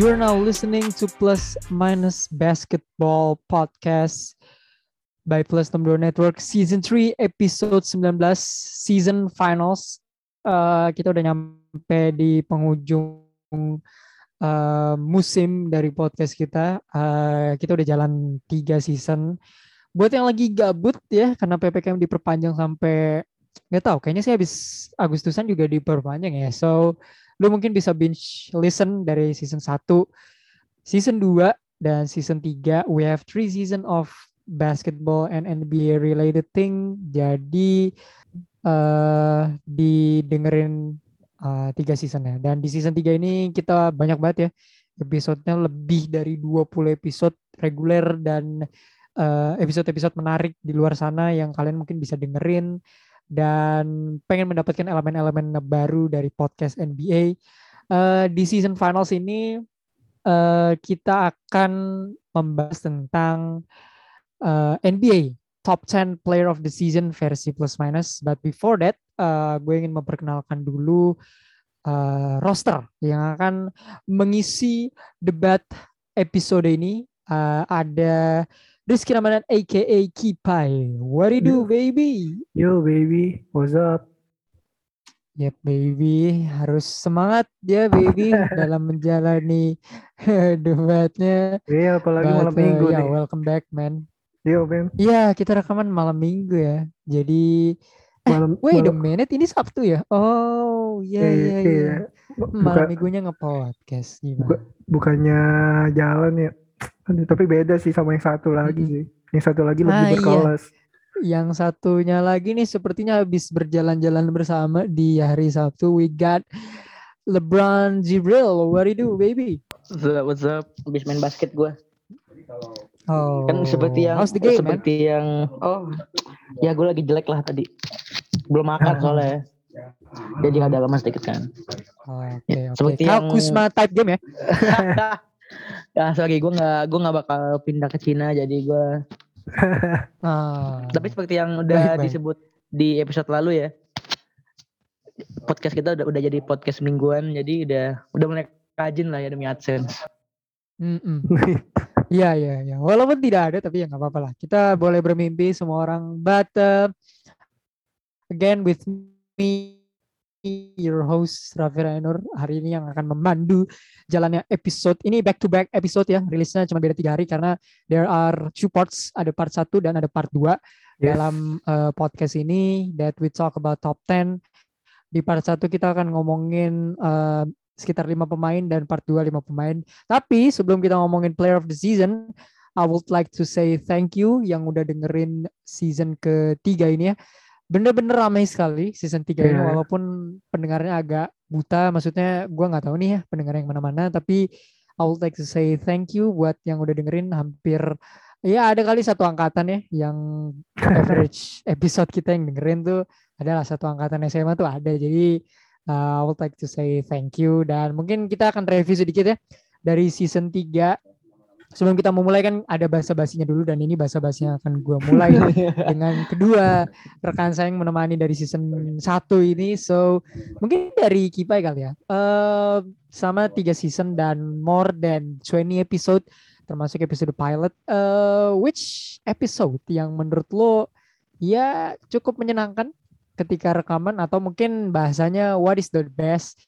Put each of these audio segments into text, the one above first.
You're now listening to Plus Minus Basketball Podcast by Plus Number Network Season 3 Episode 19 Season Finals. Uh, kita udah nyampe di penghujung uh, musim dari podcast kita. Uh, kita udah jalan tiga season. Buat yang lagi gabut ya, karena PPKM diperpanjang sampai nggak tahu, kayaknya sih habis Agustusan juga diperpanjang ya. So lu mungkin bisa binge listen dari season 1, season 2 dan season 3. We have three season of basketball and NBA related thing. Jadi uh, didengerin uh, tiga season ya. Dan di season 3 ini kita banyak banget ya episodenya lebih dari 20 episode reguler dan episode-episode uh, menarik di luar sana yang kalian mungkin bisa dengerin dan pengen mendapatkan elemen-elemen baru dari podcast NBA. Uh, eh, di season finals ini uh, kita akan membahas tentang uh, eh, NBA top 10 player of the season versi plus minus. But before that, uh, gue ingin memperkenalkan dulu uh, roster yang akan mengisi debat episode ini. Uh, ada Rizky Ramadan aka Kipai. What do you do, baby? Yo, baby. What's up? Yep, baby. Harus semangat ya, baby, dalam menjalani debatnya. Iya, apalagi But, malam minggu uh, ya, welcome back, man. Yo, Ben. Iya, kita rekaman malam minggu ya. Jadi eh, malam, wait malam. a minute, ini Sabtu ya? Oh, iya, iya, iya. iya. Malam minggunya nge-podcast gimana? Bukannya jalan ya? Tapi beda sih sama yang satu lagi sih. Yang satu lagi lebih ah, berkelas. Iya. Yang satunya lagi nih sepertinya habis berjalan-jalan bersama di hari Sabtu. We got LeBron Jibril. What do you do, baby? What's up? What's up? Habis main basket gue. Oh. Kan seperti yang How's the game, seperti man? yang oh ya gue lagi jelek lah tadi. Belum makan ah. soalnya. Jadi ada lemas dikit kan. Oh, Oke, okay, ya, okay. Seperti yang Kusma type game ya. ya sorry gue nggak gue nggak bakal pindah ke Cina jadi gue ah. tapi seperti yang udah baik, disebut di episode lalu ya podcast kita udah udah jadi podcast mingguan jadi udah udah mulai rajin lah ya demi adsense Iya iya iya. Walaupun tidak ada tapi ya nggak apa-apa lah. Kita boleh bermimpi semua orang. But uh, again with me your host Raffi Rainur hari ini yang akan memandu jalannya episode ini back to back episode ya. Rilisnya cuma beda tiga hari karena there are two parts ada part satu dan ada part dua yes. dalam uh, podcast ini that we talk about top 10 di part satu kita akan ngomongin uh, sekitar lima pemain dan part dua lima pemain. Tapi sebelum kita ngomongin player of the season I would like to say thank you yang udah dengerin season ketiga ini ya bener-bener ramai sekali season 3 yeah. ini iya. walaupun pendengarnya agak buta maksudnya gue nggak tahu nih ya pendengar yang mana-mana tapi I would like to say thank you buat yang udah dengerin hampir ya ada kali satu angkatan ya yang average episode kita yang dengerin tuh adalah satu angkatan SMA tuh ada jadi uh, I would like to say thank you dan mungkin kita akan review sedikit ya dari season 3 sebelum kita memulai kan ada bahasa basinya dulu dan ini bahasa basinya akan gue mulai dengan kedua rekan saya yang menemani dari season satu ini. So mungkin dari Kipai kali ya. Uh, sama tiga season dan more than 20 episode termasuk episode pilot uh, which episode yang menurut lo ya cukup menyenangkan ketika rekaman? Atau mungkin bahasanya what is the best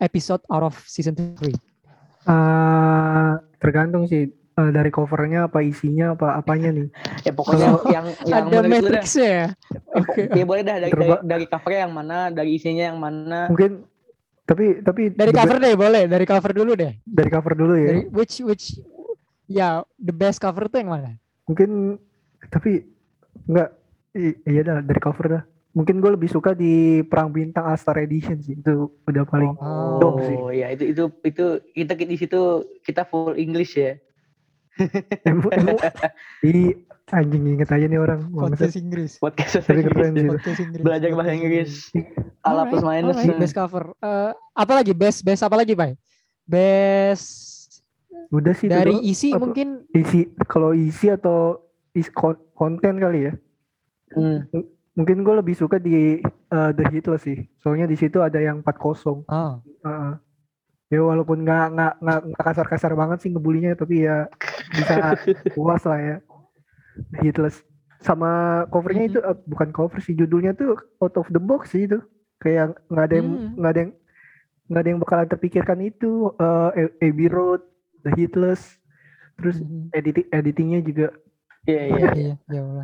episode out of season 3 Uh, tergantung sih uh, dari covernya apa isinya apa apanya nih. Ya pokoknya yang yang ada matrixnya ya? Oke. Okay. ya boleh dah dari, dari dari covernya yang mana dari isinya yang mana. Mungkin tapi tapi dari cover deh boleh. Dari cover dulu deh. Dari cover dulu ya. Dari, which which ya yeah, the best cover tuh yang mana? Mungkin tapi enggak iya dah dari cover dah mungkin gue lebih suka di perang bintang All Star Edition sih itu udah paling oh, dong sih. Oh ya itu itu itu kita di situ kita full English ya. di anjing inget aja nih orang. Podcast Inggris. Podcast Inggris, podcast Inggris. belajar bahasa Inggris. Ala plus minus. right. best cover. Uh, apa lagi? Best best apa lagi pak best udah sih dari itu isi apa, mungkin. Isi kalau isi atau is konten kali ya? Hmm mungkin gue lebih suka di uh, The Hitler sih. Soalnya di situ ada yang 4-0 oh. uh, ya walaupun nggak nggak nggak kasar-kasar banget sih ngebulinya tapi ya bisa puas lah ya. Hitless sama covernya itu eh, bukan cover sih judulnya tuh out of the box sih itu. Kayak nggak ada yang Hmm. nggak ada yang nggak ada yang bakalan terpikirkan itu eh Abbey Road The Hitless terus Mhm. edit editingnya juga Iya iya. Iya, ya Allah.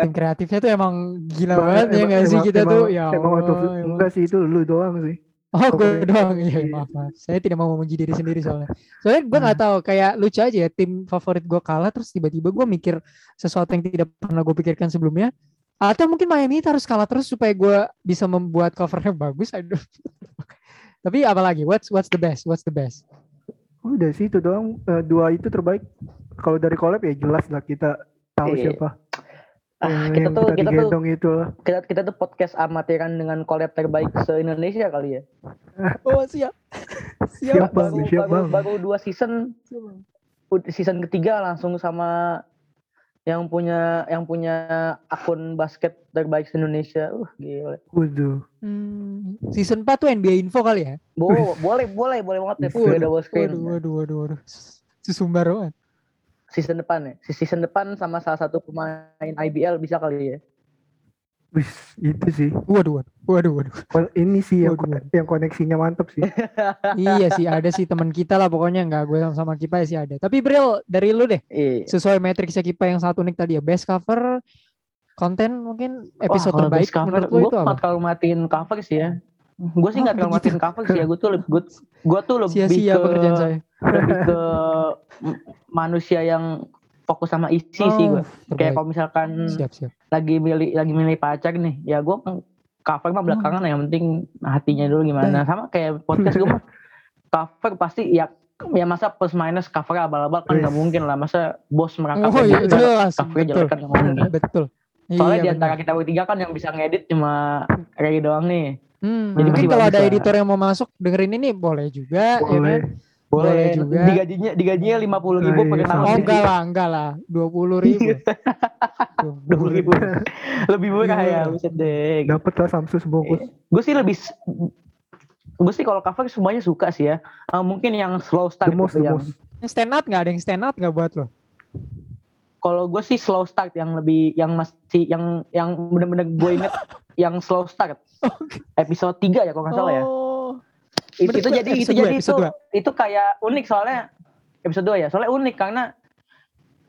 Tim kreatifnya tuh emang gila Emang- banget ya emang- nggak sih kita emang- tuh ya emang emang. enggak sih itu lu doang sih Oh gue doang iya iya. maaf, maaf. Saya tidak mau memuji diri sendiri soalnya. Soalnya gue nggak tahu kayak lucu aja ya tim favorit gue kalah terus tiba-tiba gue mikir sesuatu yang tidak pernah gue pikirkan sebelumnya. Atau mungkin Miami harus kalah terus supaya gue bisa membuat covernya bagus. Aduh. Tapi apalagi what's what's the best? What's the best? udah sih itu doang Eh, dua itu terbaik kalau dari collab ya jelas lah kita tahu Iya. siapa Ah, yang, kita yang tuh kita kita tuh itu lah kita kita tuh podcast amatiran dengan collab terbaik se Indonesia kali ya. Oh siap. Siap, Bang. baru, siap, baru, Bang. baru dua season season ketiga langsung sama yang punya yang punya akun basket terbaik se Indonesia. Uh, gila. Waduh. Hmm, season 4 tuh NBA info kali ya? Bo, boleh boleh boleh banget deh Waduh, double screen. Waduh, waduh, waduh, waduh. Sesumbar banget. Season depan ya. Si season depan sama salah satu pemain IBL bisa kali ya. Wis, itu sih. Waduh, waduh, waduh, waduh. Ini sih yang, Waduh. yang koneksinya mantep sih. iya sih ada sih teman kita lah pokoknya nggak gue sama sama Kipa sih ada. Tapi Bril dari lu deh Iya. sesuai matriksnya Kipa yang satu unik tadi ya best cover konten mungkin episode Wah, kalau terbaik best cover, menurut gue itu apa? terlalu matiin cover sih ya. Gue sih Oh, nggak terlalu begitu. matiin cover sih ya. Gue tuh lebih gue, gue tuh lebih Sia-sia ke pekerjaan saya. lebih ke manusia yang fokus sama isi sih gue. Oh. Kayak kalau misalkan siap siap. lagi milih lagi milih pacar nih, ya gue cover mah belakangan yang penting hatinya dulu gimana. Sama kayak podcast gue mah cover pasti ya ya masa plus minus cover abal-abal kan nggak Yes. mungkin lah masa bos merangkap Oh iya jelas covernya jelek betul kan nggak mungkin. betul. Soalnya Iya, di antara kita bertiga kan yang bisa ngedit cuma Ray doang nih. Hmm, Jadi mungkin masih kalau ada editor yang mau masuk dengerin ini boleh juga ya kan? Boleh. Juga. Digajinya digajinya lima puluh ribu Nah, per iya, tahun. Oh enggak lah, enggak lah. Dua puluh ribu. Dua puluh ribu. Lebih murah Lebih ya, buset deh. Dapat lah Samsus bungkus. Gue sih lebih gue sih kalau cover semuanya suka sih ya. Eh, mungkin yang slow start The most, gitu the yang most. Yang stand out nggak ada yang stand out nggak buat lo? kalau gue sih slow start yang lebih yang masih yang yang bener-bener gue inget yang slow start episode 3 ya kalau nggak salah ya Oh. Itu bener. jadi itu jadi itu dua. itu kayak unik soalnya episode 2 ya soalnya unik karena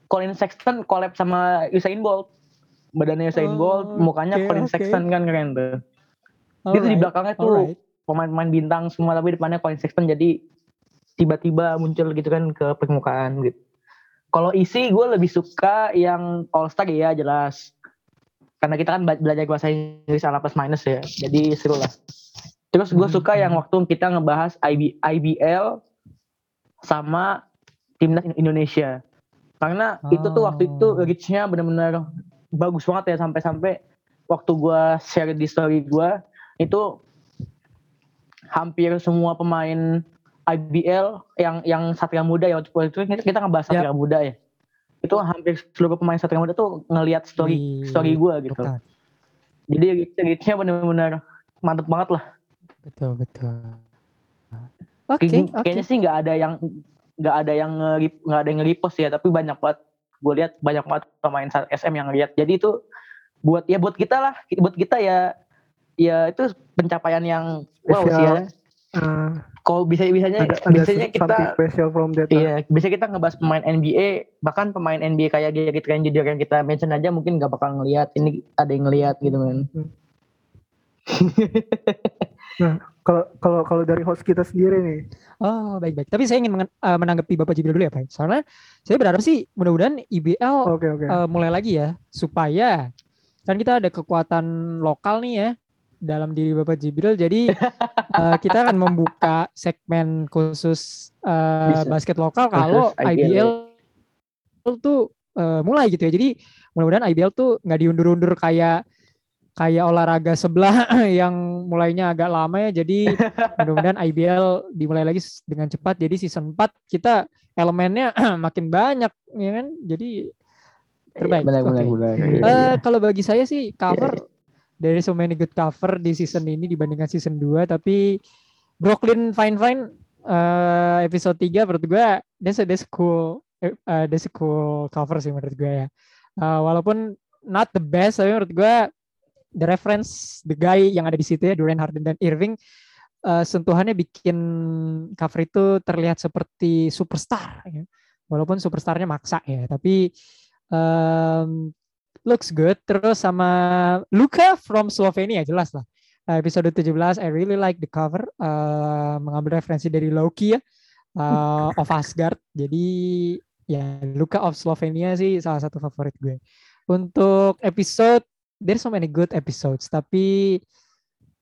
Colin Sexton collab sama Usain Bolt badannya Usain Oh, Bolt mukanya oke, Colin oke. Sexton kan keren tuh Dia tuh di belakangnya tuh pemain-pemain bintang semua tapi depannya Colin Sexton jadi tiba-tiba muncul gitu kan ke permukaan gitu. Kalau isi gue lebih suka yang All Star ya jelas. Karena kita kan be- belajar bahasa Inggris ala plus minus ya. Jadi seru lah. Terus gue Hmm, suka yang waktu kita ngebahas IB, IBL sama timnas Indonesia. Karena itu tuh waktu itu Oh. reach-nya benar-benar bagus banget ya sampai-sampai waktu gue share di story gue itu hampir semua pemain IBL yang yang Satria Muda ya waktu itu kita, kita ngebahas. Satria Muda ya itu hampir seluruh pemain Satria Muda tuh ngelihat story story gue gitu jadi reach- reach-nya benar-benar mantep banget lah Betul betul. Oke Kayak- oke. kayaknya sih nggak ada yang nggak ada yang nge- nggak ada yang nge-repost ya tapi banyak banget gue lihat banyak banget pemain SM yang lihat jadi itu buat ya buat kita lah buat kita ya ya itu pencapaian yang wow sih ya Spesial. Eh, kalau bisa bisanya ada ada biasanya kita special from that. iya biasanya kita ngebahas pemain NBA bahkan pemain NBA kayak Gary Trent Jr yang kita mention aja mungkin nggak bakal ngelihat ini ada yang ngelihat gitu kan Kalau kalau kalau dari host kita sendiri nih, Oh baik baik. Tapi saya ingin eh, menanggapi Bapak Jibril dulu ya Pak. Soalnya saya berharap sih mudah-mudahan IBL oke oke. eh, mulai lagi ya supaya kan kita ada kekuatan lokal nih ya dalam diri Bapak Jibril. Jadi eh, kita akan membuka segmen khusus Bisa. basket lokal kalau Khusus IBL. IBL tuh eh, mulai gitu ya. Jadi mudah-mudahan IBL tuh nggak diundur-undur kayak kayak olahraga sebelah yang mulainya agak lama ya. Jadi mudah-mudahan IBL dimulai lagi dengan cepat. Jadi season 4 kita elemennya makin banyak ya kan. Jadi terbaik. benar benar Oke. benar Eh, kalau bagi saya sih cover dari so many good cover di season ini dibandingkan season 2 tapi Brooklyn Fine Fine eh, episode 3 menurut gue that's a, that's cool eh, uh, that's a cool cover sih menurut gue ya. Uh, walaupun not the best tapi menurut gue the reference the guy yang ada di situ ya Durian Harden dan Irving uh, sentuhannya bikin cover itu terlihat seperti superstar ya. Walaupun superstarnya maksa ya, tapi um, looks good terus sama Luka from Slovenia jelas lah. Episode 17 I really like the cover uh, mengambil referensi dari Loki ya uh, of Asgard. Jadi ya Luka of Slovenia sih salah satu favorit gue. Untuk episode there's so many good episodes tapi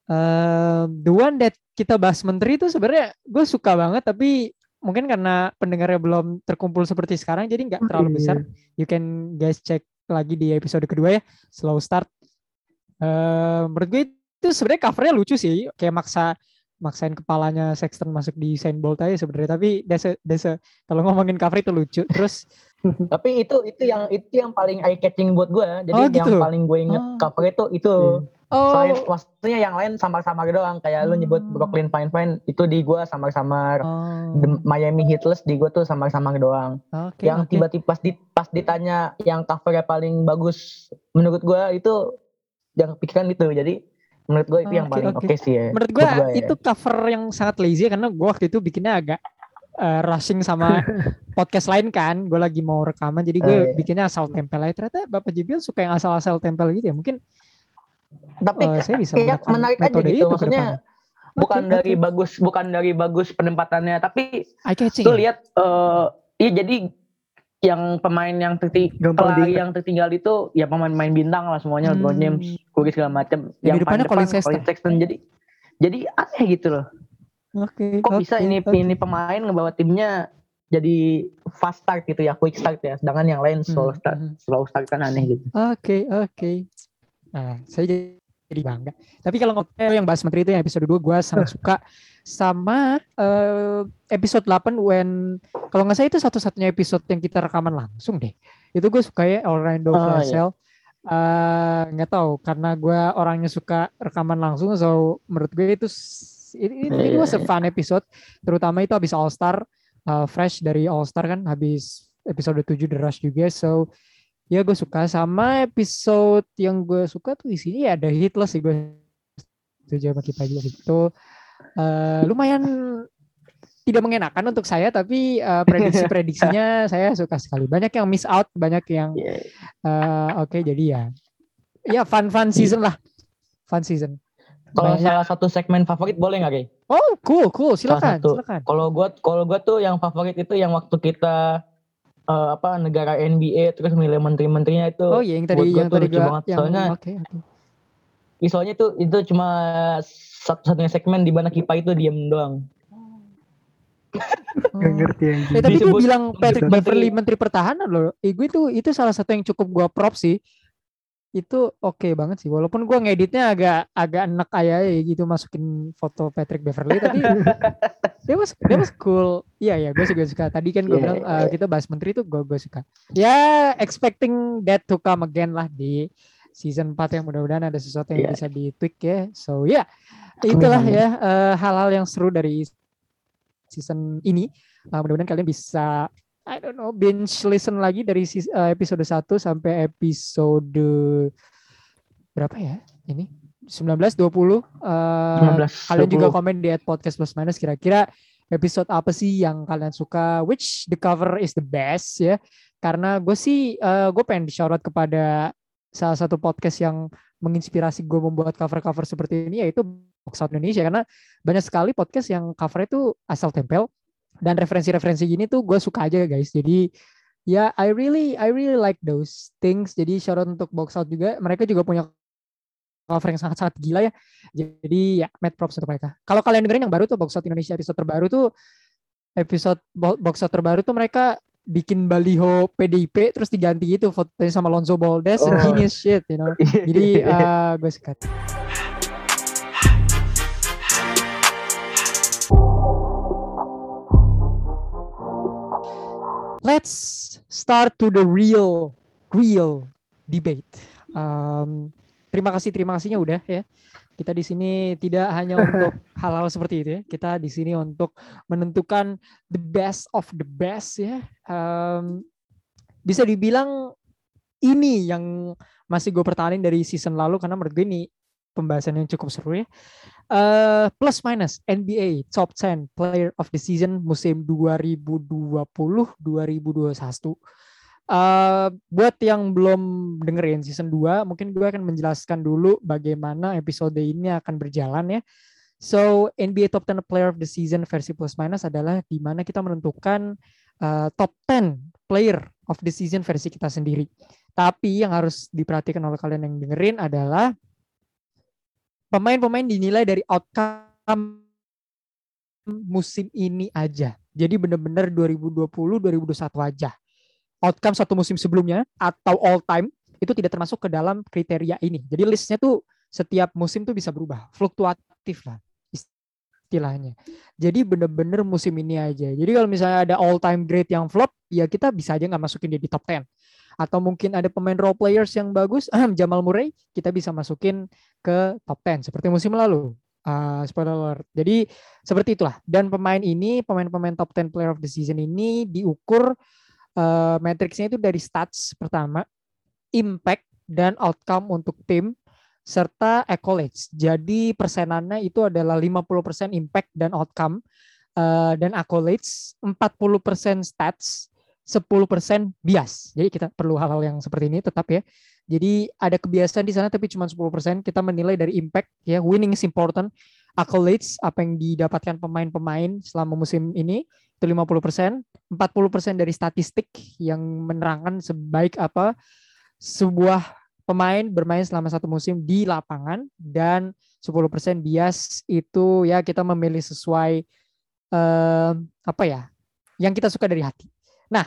uh, the one that kita bahas menteri itu sebenarnya gue suka banget tapi mungkin karena pendengarnya belum terkumpul seperti sekarang jadi nggak terlalu besar. You can guys check lagi di episode kedua ya, slow start. Uh, menurut gue itu sebenarnya covernya lucu sih, kayak maksa maksain kepalanya Sexton masuk di Usain Bolt aja sebenarnya tapi desa desa kalau ngomongin cover itu lucu terus tapi itu itu yang itu yang paling eye catching buat gue jadi oh, gitu? yang paling gue inget oh. cover itu itu yeah Oh. Selain maksudnya yang lain samar-samar doang kayak hmm. lu nyebut hmm. Brooklyn Fine Fine itu di gua samar-samar. Oh. Miami Heatless di gua tuh samar-samar doang. Okay, yang tiba-tiba pas di pas ditanya yang covernya paling bagus menurut gua itu yang pikiran itu. Jadi menurut gua itu yang paling oke okay. okay sih ya. Menurut gua ya. itu cover yang sangat lazy karena gua waktu itu bikinnya agak uh, rushing sama podcast lain kan gue lagi mau rekaman jadi gue uh, iya. bikinnya asal tempel aja ternyata bapak Jibril suka yang asal-asal tempel gitu ya mungkin tapi uh, saya bisa kayak menarik aja gitu maksudnya bukan okay, dari okay. bagus bukan dari bagus penempatannya tapi tuh lihat uh, iya jadi yang pemain yang tertinggal yang tertinggal itu ya pemain-pemain bintang lah semuanya hmm. LeBron James, Curry segala macam. Yang paling depan Colin Sexton. Sexton jadi jadi aneh gitu loh. Oke. Okay, Kok okay, bisa ini okay. ini pemain ngebawa timnya jadi fast start gitu ya, quick start ya. Sedangkan yang lain slow hmm, start, hmm. slow start kan aneh gitu. Oke, okay, oke. Okay. Nah, saya jadi bangga. Tapi kalau ngomong yang bahas menteri itu yang episode 2 gue sangat suka sama uh, episode 8 when kalau nggak salah itu satu-satunya episode yang kita rekaman langsung deh. Itu gue suka ya Orlando oh, Flashel. Iya. Uh, nggak tahu karena gue orangnya suka rekaman langsung so menurut gue itu ini ini was a fun episode terutama itu habis All Star uh, fresh dari All Star kan habis episode 7 The Rush juga so ya gue suka. Sama episode yang gue suka tuh isinya ya ada hitless sih gue setuju sama kita juga itu uh, lumayan tidak mengenakan untuk saya tapi uh, prediksi-prediksinya saya suka sekali. Banyak yang miss out banyak yang uh, oke okay, jadi ya ya fun fun season lah. Fun season kalau salah satu segmen favorit boleh nggak, Kay? Oh, cool, cool. Silakan, silakan. Kalau gue kalau gue tuh yang favorit itu yang waktu kita uh, apa negara NBA terus milih menteri-menterinya itu oh iya yang tadi yang tadi lucu banget yang, soalnya okay, okay. soalnya itu itu cuma satu-satunya segmen di mana Kipa itu diem doang Gak ngerti yang eh, tapi gue bilang Patrick Beverly Menteri Pertahanan loh. Eh, gue itu itu salah satu yang cukup gue prop sih itu oke okay banget sih walaupun gue ngeditnya agak agak enak aja gitu masukin foto Patrick Beverly tapi dia was dia was cool. Iya ya gue juga suka. Tadi kan gue yeah, bilang uh, kita bahas menteri tuh gue gue suka. Ya expecting that to come again lah di season 4 yang mudah-mudahan ada sesuatu yang yeah. bisa di tweak ya. So ya yeah, itulah ya uh, hal-hal yang seru dari season ini. Uh, mudah-mudahan kalian bisa I don't know binge listen lagi dari uh, episode 1 sampai episode berapa ya ini? 19 20 uh, 19, kalian 20. juga komen di at podcast plus minus kira-kira episode apa sih yang kalian suka? Which the cover is the best ya? Karena gue sih uh, gue pengen di shoutout kepada salah satu podcast yang menginspirasi gue membuat cover-cover seperti ini yaitu Box Out Indonesia. Karena banyak sekali podcast yang covernya itu asal tempel dan referensi-referensi gini tuh gue suka aja guys. Jadi ya I really I really like those things. Jadi shout out untuk box out juga. Mereka juga punya cover yang sangat-sangat gila ya. Jadi ya mad props untuk mereka. Kalau kalian dengerin yang baru tuh box out Indonesia episode terbaru tuh episode box out terbaru tuh mereka bikin baliho PDIP terus diganti gitu fotonya sama Lonzo Ball. That's oh. genius shit you know. Jadi uh, eh, gue suka let's start to the real real debate. Um, terima kasih terima kasihnya udah ya. Kita di sini tidak hanya untuk hal-hal seperti itu ya. Kita di sini untuk menentukan the best of the best ya. Um, bisa dibilang ini yang masih gue pertahanin dari season lalu karena menurut gue ini pembahasan yang cukup seru ya. Uh, plus minus NBA top 10 player of the season musim 2020-2021. Uh, buat yang belum dengerin season 2, mungkin gue akan menjelaskan dulu bagaimana episode ini akan berjalan ya. So, NBA Top 10 Player of the Season versi plus minus adalah di mana kita menentukan uh, top 10 player of the season versi kita sendiri. Tapi yang harus diperhatikan oleh kalian yang dengerin adalah pemain-pemain dinilai dari outcome musim ini aja. Jadi benar-benar 2020 2021 aja outcome satu musim sebelumnya atau all time itu tidak termasuk ke dalam kriteria ini. Jadi listnya tuh setiap musim tuh bisa berubah, fluktuatif lah istilahnya. Jadi bener-bener musim ini aja. Jadi kalau misalnya ada all time great yang flop, ya kita bisa aja nggak masukin dia di top 10. Atau mungkin ada pemain role players yang bagus, Jamal Murray, kita bisa masukin ke top 10 seperti musim lalu. Uh, spoiler alert. Jadi seperti itulah. Dan pemain ini, pemain-pemain top 10 player of the season ini diukur uh, matriksnya itu dari stats pertama, impact dan outcome untuk tim serta accolades. Jadi persenannya itu adalah 50% impact dan outcome uh, dan accolades, 40% stats, 10% bias. Jadi kita perlu hal-hal yang seperti ini tetap ya. Jadi ada kebiasaan di sana tapi cuma 10%. Kita menilai dari impact ya, winning is important. Accolades apa yang didapatkan pemain-pemain selama musim ini itu 50%, 40% dari statistik yang menerangkan sebaik apa sebuah pemain bermain selama satu musim di lapangan dan 10% bias itu ya kita memilih sesuai uh, apa ya yang kita suka dari hati. Nah,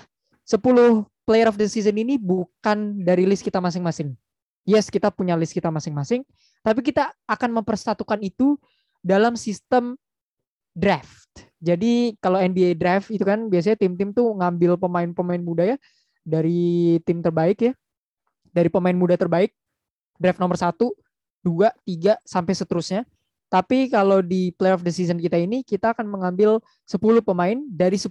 10 player of the season ini bukan dari list kita masing-masing. Yes, kita punya list kita masing-masing, tapi kita akan mempersatukan itu dalam sistem draft. Jadi kalau NBA draft itu kan biasanya tim-tim tuh ngambil pemain-pemain muda ya dari tim terbaik ya, dari pemain muda terbaik draft nomor satu, dua, tiga sampai seterusnya. Tapi kalau di play of the season kita ini kita akan mengambil 10 pemain dari 10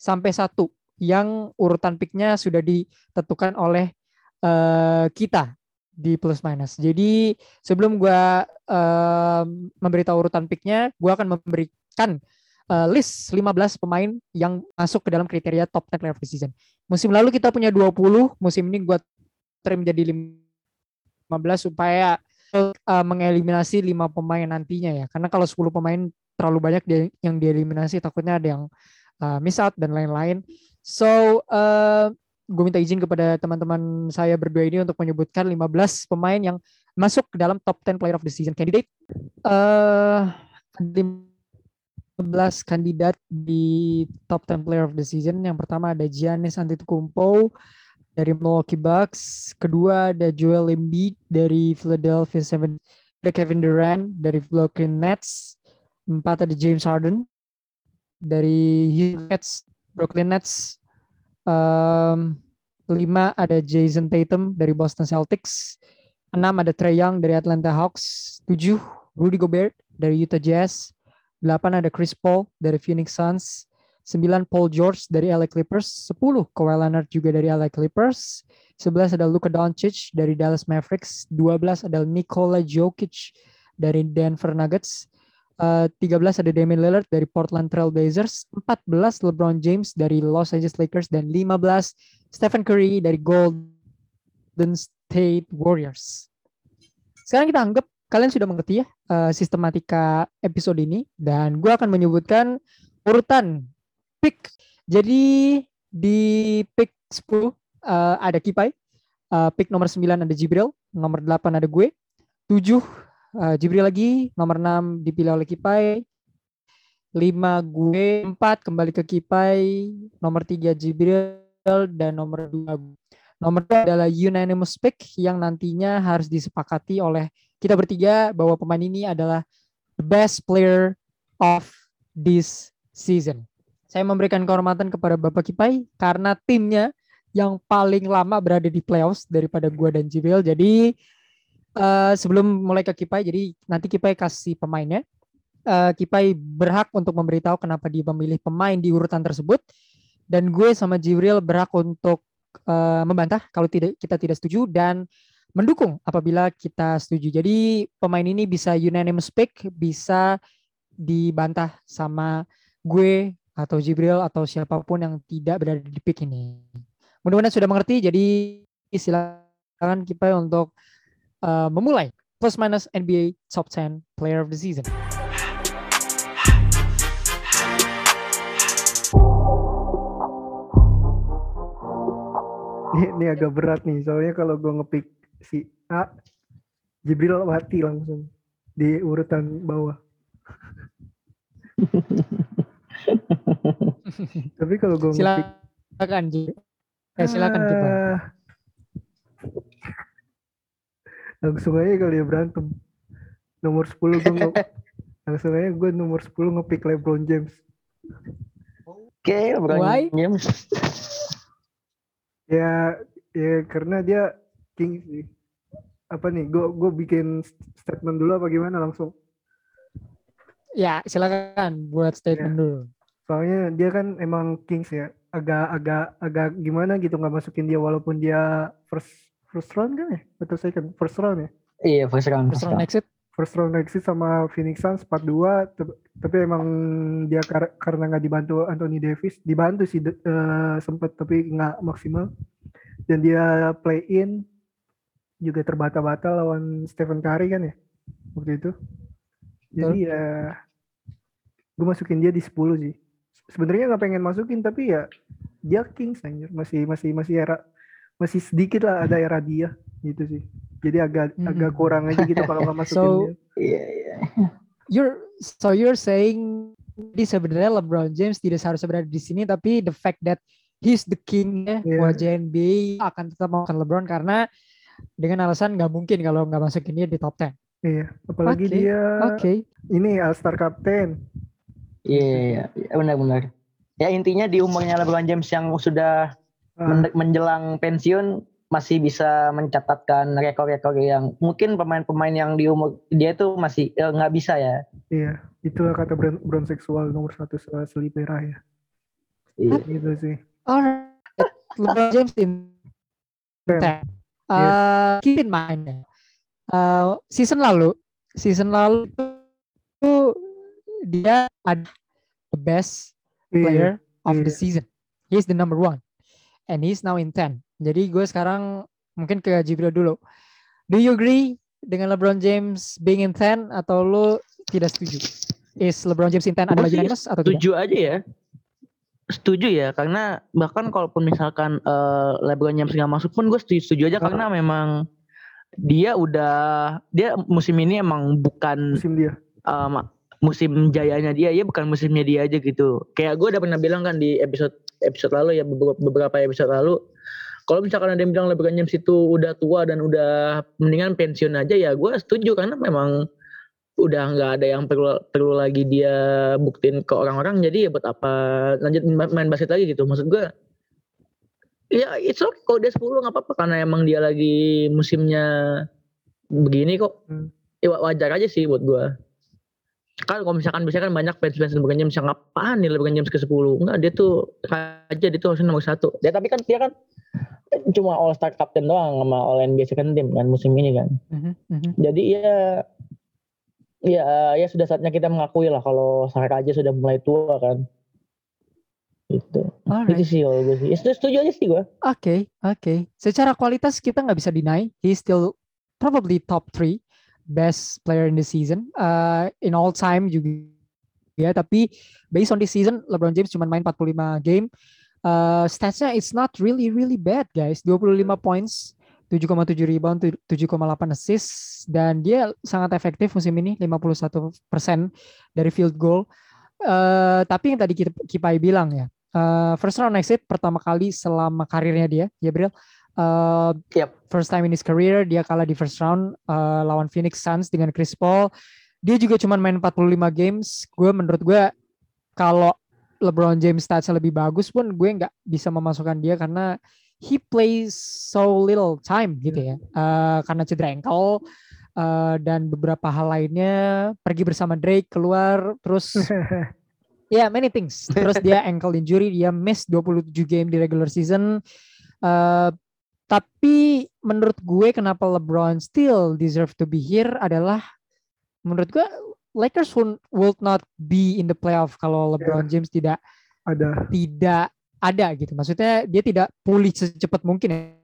sampai satu yang urutan picknya sudah ditentukan oleh uh, kita di plus minus. Jadi sebelum gue uh, memberitahu urutan picknya, gue akan memberikan uh, list 15 pemain yang masuk ke dalam kriteria top 10 player of the season. Musim lalu kita punya 20, musim ini gue trim jadi 15 supaya uh, mengeliminasi 5 pemain nantinya ya. Karena kalau 10 pemain terlalu banyak yang dieliminasi takutnya ada yang uh, miss out dan lain-lain. So uh, gue minta izin kepada teman-teman saya berdua ini untuk menyebutkan 15 pemain yang masuk ke dalam top 10 player of the season candidate. Uh, 15 kandidat di top 10 player of the season. Yang pertama ada Giannis Antetokounmpo dari Milwaukee Bucks. Kedua ada Joel Embiid dari Philadelphia 7 ada Kevin Durant dari Brooklyn Nets. Empat ada James Harden dari Houston Brooklyn Nets. Um, lima ada Jason Tatum dari Boston Celtics. Enam ada Trey Young dari Atlanta Hawks. Tujuh Rudy Gobert dari Utah Jazz. Delapan ada Chris Paul dari Phoenix Suns. Sembilan Paul George dari LA Clippers. Sepuluh Kawhi Leonard juga dari LA Clippers. Sebelas ada Luka Doncic dari Dallas Mavericks. Dua belas ada Nikola Jokic dari Denver Nuggets. Uh, eh, 13 ada Damian Lillard dari Portland Trail Blazers, 14 LeBron James dari Los Angeles Lakers dan 15 Stephen Curry dari Golden State Warriors. Sekarang kita anggap kalian sudah mengerti ya uh, sistematika episode ini dan gue akan menyebutkan urutan pick. Jadi di pick 10 uh, eh, ada Kipai, uh, pick nomor 9 ada Jibril, nomor 8 ada gue, 7 Uh, Jibril lagi nomor 6 dipilih oleh Kipai. 5 gue, 4 kembali ke Kipai, nomor 3 Jibril dan nomor 2 Nomor 2 adalah unanimous pick yang nantinya harus disepakati oleh kita bertiga bahwa pemain ini adalah the best player of this season. Saya memberikan kehormatan kepada Bapak Kipai karena timnya yang paling lama berada di playoffs daripada gue dan Jibril. Jadi eh, sebelum mulai ke Kipai, jadi nanti Kipai kasih pemainnya. Eh, Kipai berhak untuk memberitahu kenapa dia memilih pemain di urutan tersebut. Dan gue sama Jibril berhak untuk eh, membantah kalau tidak kita tidak setuju dan mendukung apabila kita setuju. Jadi pemain ini bisa unanimous pick, bisa dibantah sama gue atau Jibril atau siapa pun yang tidak berada di pick ini. Mudah-mudahan sudah mengerti. Jadi silakan Kipai untuk uh, memulai plus minus NBA top 10 player of the season. Ini, ini agak berat nih, soalnya kalau gue ngepick si A, Jibril mati langsung di urutan bawah. Tapi kalau gue ngepick Silakan. Eh, silakan Kipai. Ah. Langsung aja kali ya berantem. Nomor 10 gue nge langsung aja gue nomor 10 ngepick LeBron James. Oke, LeBron Why? James. Ya ya karena dia king sih. Apa nih? Gue gue bikin statement dulu apa gimana langsung? Ya, silakan buat statement Ya. dulu. Soalnya dia kan emang Kings ya. Agak agak agak gimana gitu nggak masukin dia walaupun dia first first round kan ya? Atau second first round ya? Iya, first round. First First round round. exit. First round exit sama Phoenix Suns 4-2 tep- tapi emang dia kar- karena nggak dibantu Anthony Davis dibantu sih de- eh, sempet tapi nggak maksimal dan dia play in juga terbata-bata lawan Stephen Curry kan ya waktu itu jadi ya gue masukin dia di 10 sih sebenarnya nggak pengen masukin tapi ya dia Kings anjir masih masih masih era masih sedikit lah ada era dia gitu sih jadi agak Hmm. agak kurang aja gitu kalau nggak masukin So, dia Iya, iya. You're so you're saying di sebenarnya LeBron James tidak seharusnya berada di sini tapi the fact that he's the king ya Iya. wajah NBA akan tetap makan LeBron karena dengan alasan nggak mungkin kalau nggak masukin dia di top 10. Iya, apalagi Oke, dia Oke. ini All Star Captain. Iya, iya, iya. benar-benar. Ya intinya di umurnya LeBron James yang sudah Ah, men- menjelang pensiun masih bisa mencatatkan rekor-rekor yang mungkin pemain-pemain yang di umur dia tuh masih eh, nggak bisa ya. iya, itulah kata Brown, Brown seksual nomor satu se- selipera ya. Iya. Gitu sih. Alright. LeBron James in Ten. 10. Uh, keep in mind. Uh, season lalu, season lalu itu dia ada the best Iya, player of the iya. season. He's the number one. And he's now in 10. Jadi gue sekarang mungkin ke Jibril dulu. Do you agree dengan LeBron James being in 10 atau lu tidak setuju? Is LeBron James in 10 adalah unanimous atau tidak? Setuju aja ya. Setuju ya karena bahkan kalaupun misalkan eh, LeBron James nggak masuk pun gue setuju, setuju aja Ah. karena memang dia udah dia musim ini emang bukan musim dia. ma- musim jayanya dia ya bukan musimnya dia aja gitu. Kayak gue udah pernah bilang kan di episode episode lalu ya beberapa, episode lalu kalau misalkan ada yang bilang LeBron James itu udah tua dan udah mendingan pensiun aja ya gue setuju. Karena memang udah nggak ada yang perlu perlu lagi dia buktiin ke orang-orang. Jadi ya buat apa lanjut ma- main basket lagi gitu. Maksud gue ya it's okay kalau dia 10 nggak apa-apa. Karena emang dia lagi musimnya begini kok. Hmm. ya wa- wajar aja sih buat gue kan kalau misalkan biasanya kan banyak fans-fans LeBron James yang apaan nih LeBron James ke 10 enggak dia tuh raja dia tuh harusnya nomor satu. Ya tapi kan dia kan cuma All Star Captain doang sama All NBA Second Team kan musim ini kan. Mhm, mhm. jadi ya ya ya sudah saatnya kita mengakui lah kalau sang raja sudah mulai tua kan. Itu Alright. itu sih kalau gue sih. Ya, setuju, aja sih gue Oke, oke. Secara kualitas kita nggak bisa deny, he's still probably top three best player in the season, uh, in all time juga. Ya, tapi based on this season, LeBron James cuma main 45 game. Uh, statsnya it's not really really bad guys. 25 points, 7,7 rebound, 7,8 assist, dan dia sangat efektif musim ini, 51% dari field goal. Uh, tapi yang tadi kita Kipai bilang ya, uh, first round exit pertama kali selama karirnya dia, Bril. Uh, Yep. First time in his career dia kalah di first round uh, lawan Phoenix Suns dengan Chris Paul. Dia juga cuma main 45 games. Gue menurut gue kalau LeBron James statsnya lebih bagus pun gue nggak bisa memasukkan dia karena he plays so little time gitu ya. Uh, karena cedera ankle uh, dan beberapa hal lainnya pergi bersama Drake keluar terus ya yeah, many things terus dia ankle injury dia miss 27 game di regular season uh, tapi menurut gue kenapa LeBron still deserve to be here adalah menurut gue Lakers will not be in the playoff kalau LeBron yeah. James tidak ada tidak ada gitu. Maksudnya dia tidak pulih secepat mungkin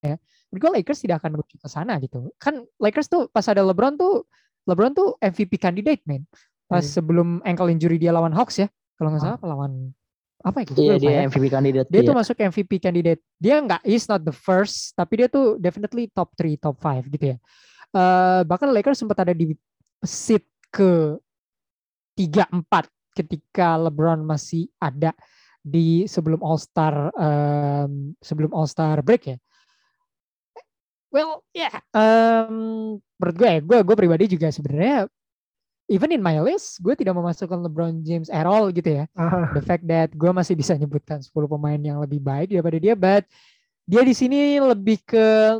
ya. Menurut gue Lakers tidak akan menuju ke sana gitu. Kan Lakers tuh pas ada LeBron tuh LeBron tuh MVP candidate man. Pas hmm. sebelum ankle injury dia lawan Hawks ya. Kalau nggak salah ah. lawan apa gitu. Iya dia ya. MVP candidate. Dia iya. tuh masuk MVP candidate. Dia nggak is not the first, tapi dia tuh definitely top 3, top 5 gitu ya. Uh, bahkan Lakers sempat ada di seat ke 3 4 ketika LeBron masih ada di sebelum All Star um, sebelum All Star break ya. Well, ya, yeah, um, menurut gue ya, gue gue pribadi juga sebenarnya even in my list, gue tidak memasukkan LeBron James at all gitu ya. Uh. The fact that gue masih bisa nyebutkan 10 pemain yang lebih baik daripada dia, but dia di sini lebih ke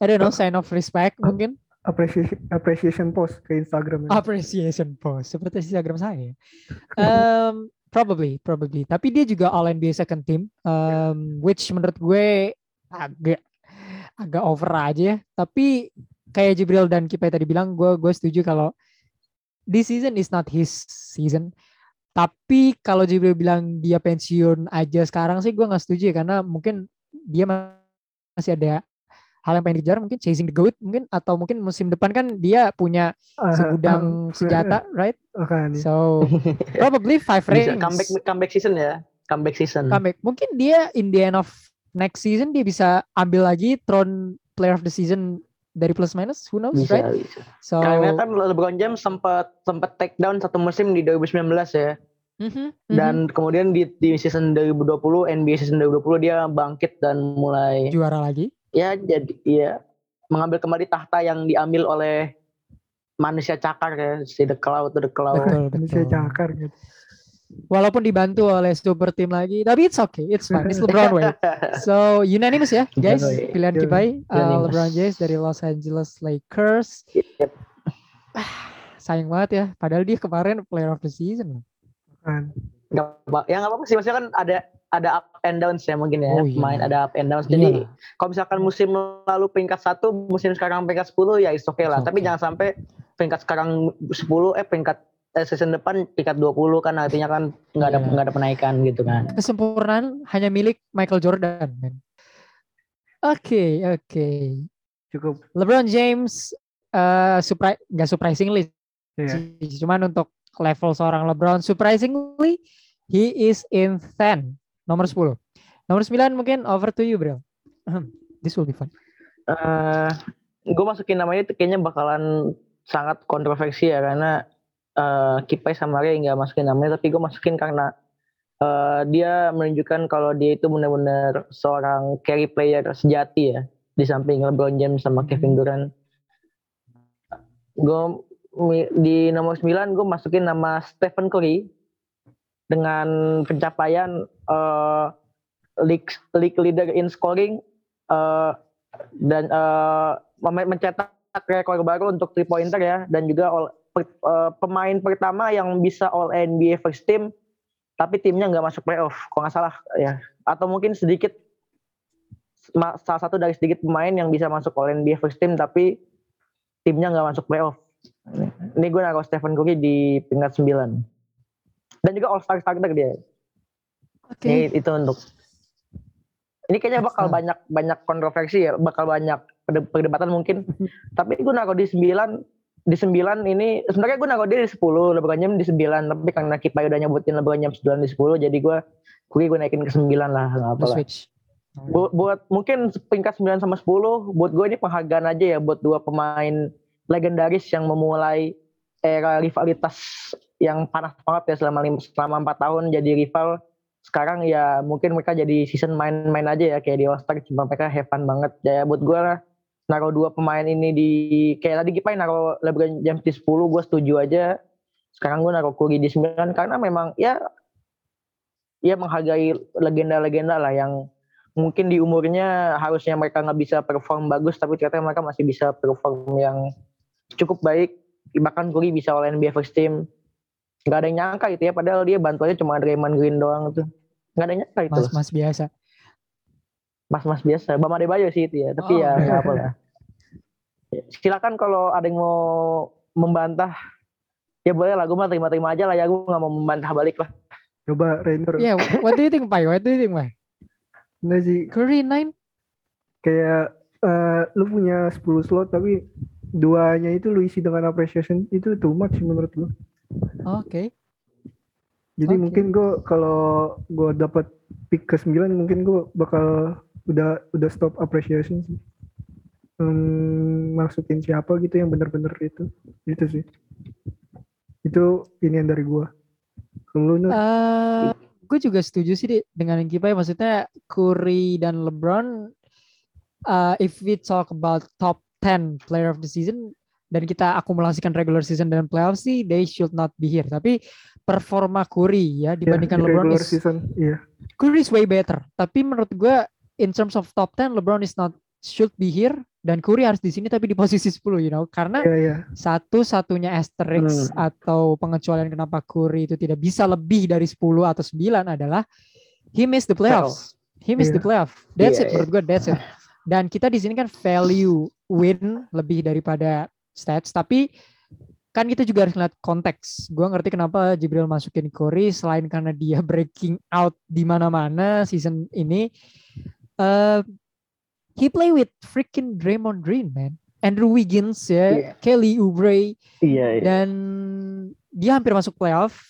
I don't know, sign of respect mungkin. Appreciation, appreciation post ke Instagram. Appreciation post, seperti Instagram saya. Um, Probably, probably. Tapi dia juga All NBA second team, um, which menurut gue agak agak over aja. Ya. Tapi kayak Jibril dan Kipai tadi bilang, gue gue setuju kalau this season is not his season. Tapi kalau Jibril bilang dia pensiun aja sekarang sih gue nggak setuju ya. Karena mungkin dia masih ada hal yang pengen dikejar. Mungkin chasing the goat mungkin atau mungkin musim depan kan dia punya ah, segudang uh, senjata right? Okay. so probably five rings. comeback comeback season ya? Comeback season. Comeback. Mungkin dia in the end of next season dia bisa ambil lagi throne player of the season dari plus minus who knows bisa, right? bisa. so karena kan LeBron James sempat sempat take down satu musim di 2019 ya. Mm -hmm, dan kemudian di, di season 2020 NBA season 2020 dia bangkit dan mulai juara lagi? Ya jadi ya mengambil kembali tahta yang diambil oleh manusia cakar ya si the cloud the cloud. Betul, betul. manusia cakar gitu walaupun dibantu oleh super team lagi tapi it's okay it's fine. It's LeBron way so unanimous ya guys. Pilihan Kipai uh, LeBron James dari Los Angeles Lakers. Yep. sayang banget ya padahal dia kemarin player of the season. Kan Gak, ya nggak apa-apa sih. Maksudnya kan ada ada up and downs ya mungkin ya. Oh, iya. main ada up and downs. Jadi iya. kalau misalkan musim lalu peringkat satu musim sekarang peringkat 10 ya is okay lah. Okay. tapi jangan sampai peringkat sekarang 10 eh peringkat eh, season depan peringkat 20 kan artinya kan nggak ada iya. nggak ada penaikan gitu kan kesempurnaan hanya milik Michael Jordan oke okay, oke okay. cukup LeBron James uh, surprise nggak surprisingly yeah. cuman untuk level seorang LeBron surprisingly he is in 10 Nomor 10. Nomor 9 mungkin over to you, bro. This will be fun. Uh, eh, gue masukin namanya itu kayaknya bakalan sangat kontroversi ya karena uh, Kipai sama Ray nggak masukin namanya tapi gue masukin karena uh, dia menunjukkan kalau dia itu benar-benar seorang carry player sejati ya di samping LeBron James sama Kevin hmm. Durant. Gue di nomor 9 gue masukin nama Stephen Curry dengan pencapaian uh, league league leader in scoring uh, dan uh, mencetak rekor baru untuk three pointer ya dan juga all, per, uh, pemain pertama yang bisa all NBA first team tapi timnya nggak masuk playoff kalau nggak salah ya atau mungkin sedikit salah satu dari sedikit pemain yang bisa masuk all NBA first team tapi timnya nggak masuk playoff ini gue naruh Stephen Curry di peringkat 9 dan juga all star starter dia. Oke. Okay. Ini itu untuk ini kayaknya bakal banyak banyak kontroversi ya, bakal banyak perdebatan mungkin. tapi gue naruh di 9 di 9 ini sebenarnya gue naruh dia di 10, LeBron James di 9, tapi karena kita udah nyebutin LeBron James 9 di 10 jadi gue gue gue naikin ke 9 lah, enggak apa lah. Bu, buat mungkin peringkat 9 sama 10 buat gue ini penghargaan aja ya buat dua pemain legendaris yang memulai era rivalitas yang panas banget ya selama lima, selama empat tahun jadi rival. Sekarang ya mungkin mereka jadi season main-main aja ya kayak di All Star cuma mereka have fun banget. Ya buat gue lah naruh dua pemain ini di kayak tadi Gipai naruh LeBron James di 10 gue setuju aja. Sekarang gue naruh Curry di 9 karena memang ya ya menghargai legenda-legenda lah yang mungkin di umurnya harusnya mereka nggak bisa perform bagus tapi ternyata mereka masih bisa perform yang cukup baik. Bahkan Curry bisa oleh NBA first team. Nggak ada yang nyangka gitu ya padahal dia bantuannya cuma Draymond Green doang tuh. Nggak ada yang nyangka itu. Mas-mas biasa. Mas-mas biasa Bam Adebayo sih itu ya tapi Oh. ya nggak apa lah silakan kalau ada yang mau membantah ya boleh lah gue mah terima-terima aja lah ya gue nggak mau membantah balik lah Coba Rainer. Yeah, what do you think, Pai? What do you think, Pai? Enggak sih, Curry 9? kayak eh, lu punya 10 slot tapi duanya itu lu isi dengan appreciation itu too much menurut lu. Oke. Jadi Oke. mungkin gue kalau gue dapat pick ke 9 mungkin gue bakal udah udah stop appreciation sih. Hmm, masukin siapa gitu yang bener-bener itu. Itu sih. Itu pilihan dari gue. Kalau lu Nur, Eh, gue juga setuju sih Di, dengan yang Kipai. Maksudnya Curry dan LeBron, uh, if we talk about top 10 player of the season, dan kita akumulasikan regular season dan playoff sih, they should not be here. Tapi performa Curry ya dibandingkan di LeBron is season, iya. Curry is way better. Tapi menurut gue in terms of top 10 LeBron is not should be here dan Curry harus di sini tapi di posisi 10 you know karena Iya, iya. satu-satunya asterisk atau pengecualian kenapa Curry itu tidak bisa lebih dari 10 atau 9 adalah he missed the playoffs. He missed the Iya. playoff. That's Iya, it menurut gue that's it. Dan kita di sini kan value win lebih daripada stats tapi kan kita juga harus ngeliat konteks. Gue ngerti kenapa Jibril masukin Curry selain karena dia breaking out di mana-mana season ini. Eh he play with freaking Draymond Green, man. Andrew Wiggins ya, Iya. Kelly Oubre iya dan dia hampir masuk playoff.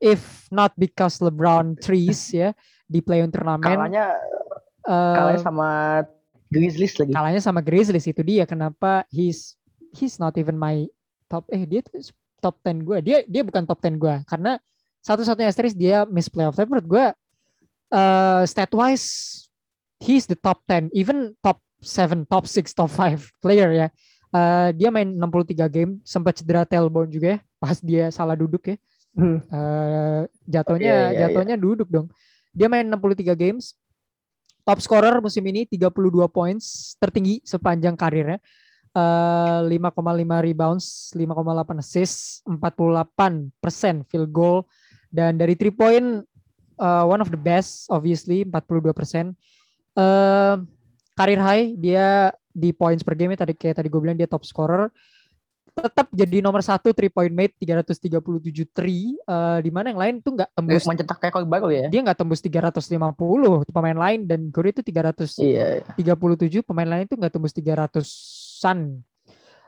If not because LeBron threes ya di play-in turnamen. kalahnya eh, kalahnya sama Grizzlies lagi kalahnya sama Grizzlies itu dia kenapa he's he's not even my top eh dia tuh top 10 gue dia dia bukan top 10 gue karena satu-satunya asterisk dia miss playoff tapi menurut gue eh stat wise he's the top 10 even top 7 top 6 top 5 player ya Eh, dia main 63 game sempat cedera tailbone juga ya pas dia salah duduk ya Hmm. Eh, jatuhnya Iya, iya, iya. jatuhnya duduk dong. Dia main 63 games. Top scorer musim ini 32 points, tertinggi sepanjang karirnya. Eh 5,5 rebounds, 5,8 assists, 48% field goal dan dari three point eh, one of the best obviously 42%. Eh karir high dia di points per game tadi kayak tadi gue bilang dia top scorer. Tetap jadi nomor satu three point mate 337 three. Eh, di mana yang lain tuh nggak tembus. Mencetak rekor baru ya? Dia nggak tembus 350 pemain lain. Dan Curry itu 337 iya pemain lain itu nggak tembus 300-an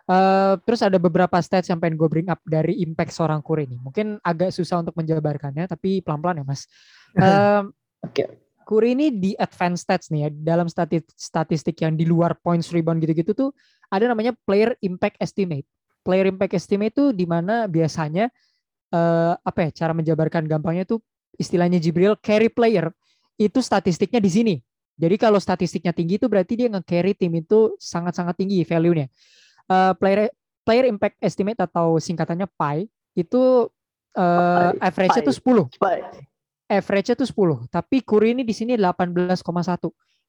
Eh, terus ada beberapa stats yang pengen gue bring up dari impact seorang Curry ini mungkin agak susah untuk menjabarkannya tapi pelan-pelan ya mas Eh, Oke. Curry ini di advanced stats nih ya dalam stati- statistik yang di luar points rebound gitu-gitu tuh ada namanya player impact estimate player impact estimate itu di mana biasanya eh, apa ya cara menjabarkan gampangnya tuh istilahnya Jibril carry player itu statistiknya di sini. Jadi kalau statistiknya tinggi itu berarti dia nge-carry tim itu sangat-sangat tinggi value-nya. Eh, player player impact estimate atau singkatannya PI itu eh, PI, average-nya tuh 10 Baik. average-nya tuh 10, tapi Curry ini di sini 18,1,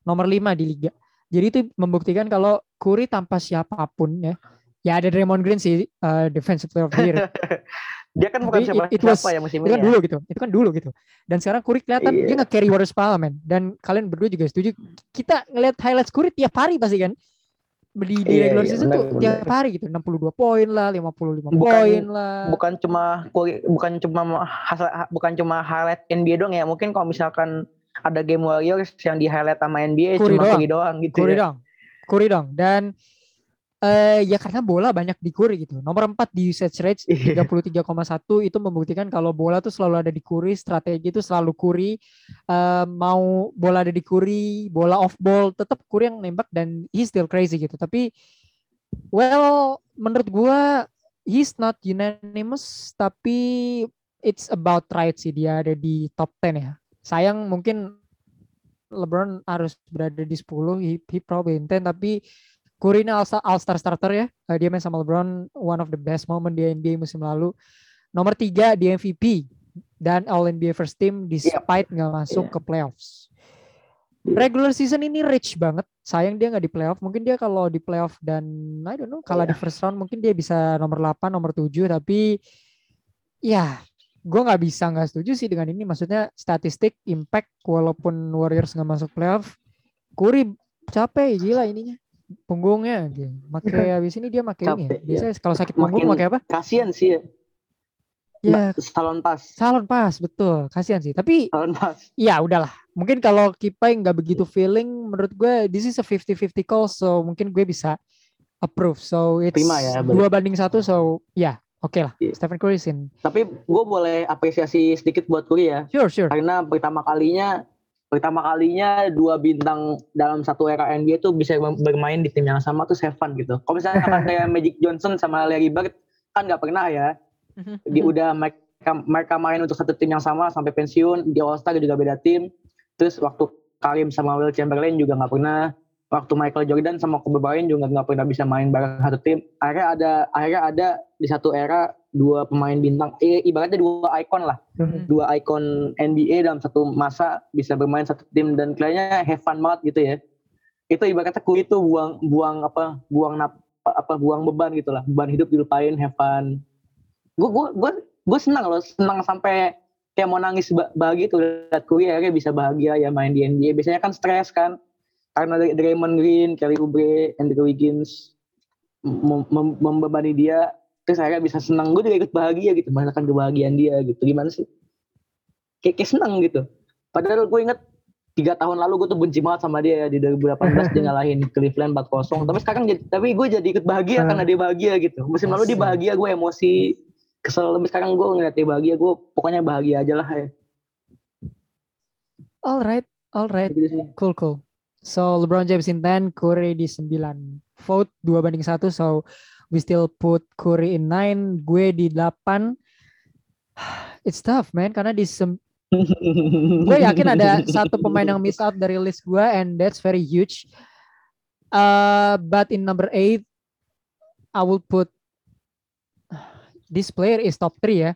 nomor 5 di liga. Jadi itu membuktikan kalau Curry tanpa siapa pun ya, ya ada Draymond Green sih uh, defensive player of the year. dia kan bukan Tapi siapa it- it was- siapa ya musim itu kan ya. dulu gitu, itu kan dulu gitu. Dan sekarang Curry kelihatan Iya. dia nge-carry Warriors parlemen dan kalian berdua juga setuju. Kita ngeliat highlights Curry tiap hari pasti kan. Di, di Iya, regular iya, season benar, tuh benar. tiap hari gitu, 62 poin lah, 55 Bukan- poin lah. bukan cuma bukan cuma hasil bukan cuma highlight NBA doang ya mungkin kalau misalkan ada game Warriors yang di highlight sama NBA Curry cuma doang. Curry doang gitu Curry ya. dong. Curry dong. Dan eh ya karena bola banyak di Curry gitu. Nomor 4 di usage rate Iya. 33,1 itu membuktikan kalau bola tuh selalu ada di Curry, strategi itu selalu Curry. Eh, mau bola ada di Curry, bola off ball tetap Curry yang nembak dan he's still crazy gitu. Tapi well menurut gua he's not unanimous tapi it's about right sih dia ada di top 10 ya. Sayang mungkin LeBron harus berada di 10, he, he probably in 10 tapi Curry ini all, all star starter ya. Eh, dia main sama LeBron one of the best moment di NBA musim lalu. Nomor tiga di MVP dan All NBA First Team despite nggak masuk Iya. ke playoffs. regular season ini rich banget. Sayang dia nggak di playoff. Mungkin dia kalau di playoff dan I don't know, kalah di Iya. first round mungkin dia bisa nomor 8, nomor 7 tapi ya gue nggak bisa nggak setuju sih dengan ini. Maksudnya statistik impact walaupun Warriors nggak masuk playoff, Curry capek gila ininya punggungnya gitu. Make habis ini dia make ini. ya. Iya. Biasanya kalau sakit punggung pakai apa? Kasian sih ya. Ya Salon pas. salon pas betul. Kasihan sih. Tapi Salon pas. ya udahlah. Mungkin kalau Kipai nggak begitu feeling, menurut gue this is a 50-50 call, so mungkin gue bisa approve. So it's Terima ya, dua banding satu, so ya oke lah. Iya. Stephen Curry sin. Tapi gue boleh apresiasi sedikit buat Curry ya. Sure, sure. Karena pertama kalinya pertama kalinya dua bintang dalam satu era NBA tuh bisa bermain di tim yang sama tuh fun gitu. Kalau misalnya kayak Magic Johnson sama Larry Bird kan nggak pernah ya. Dia udah mereka, mereka main untuk satu tim yang sama sampai pensiun di All Star juga beda tim. Terus waktu Karim sama Will Chamberlain juga nggak pernah. Waktu Michael Jordan sama Kobe Bryant juga nggak pernah bisa main bareng satu tim. Akhirnya ada akhirnya ada di satu era dua pemain bintang, eh, ibaratnya dua ikon lah Mhm. dua ikon NBA dalam satu masa bisa bermain satu tim dan kayaknya have fun banget gitu ya. Itu ibaratnya Curry itu buang buang apa buang nap, apa buang beban gitu lah. Beban hidup dilupain have fun. Gue gue gue gue senang loh, senang sampai kayak mau nangis ba- bahagia tuh lihat Curry akhirnya bisa bahagia ya main di NBA. Biasanya kan stres kan karena dari Draymond Green, Kelly Oubre, Andrew Wiggins mem- mem- membebani dia terus akhirnya bisa senang gue juga ikut bahagia gitu merasakan kebahagiaan dia gitu. Gimana sih? Kayak, kayak senang gitu. Padahal gue inget tiga tahun lalu gue tuh benci banget sama dia. Ya di 2018 dia ngalahin Cleveland 4-0 tapi sekarang jadi- tapi gue jadi ikut bahagia Hmm. karena dia bahagia gitu. Musim lalu dia bahagia gue emosi kesel. Lebih sekarang gue ngeliat dia bahagia gue pokoknya bahagia aja lah ya. Alright, alright. gitu Cool, cool. So LeBron James in 10, Curry di 9. Vote 2 banding 1, so we still put Curry in 9, gue di 8. It's tough, man, karena di sem- gue yakin ada satu pemain yang miss out dari list gue and that's very huge. Uh, but in number 8, I will put this player is top 3 ya.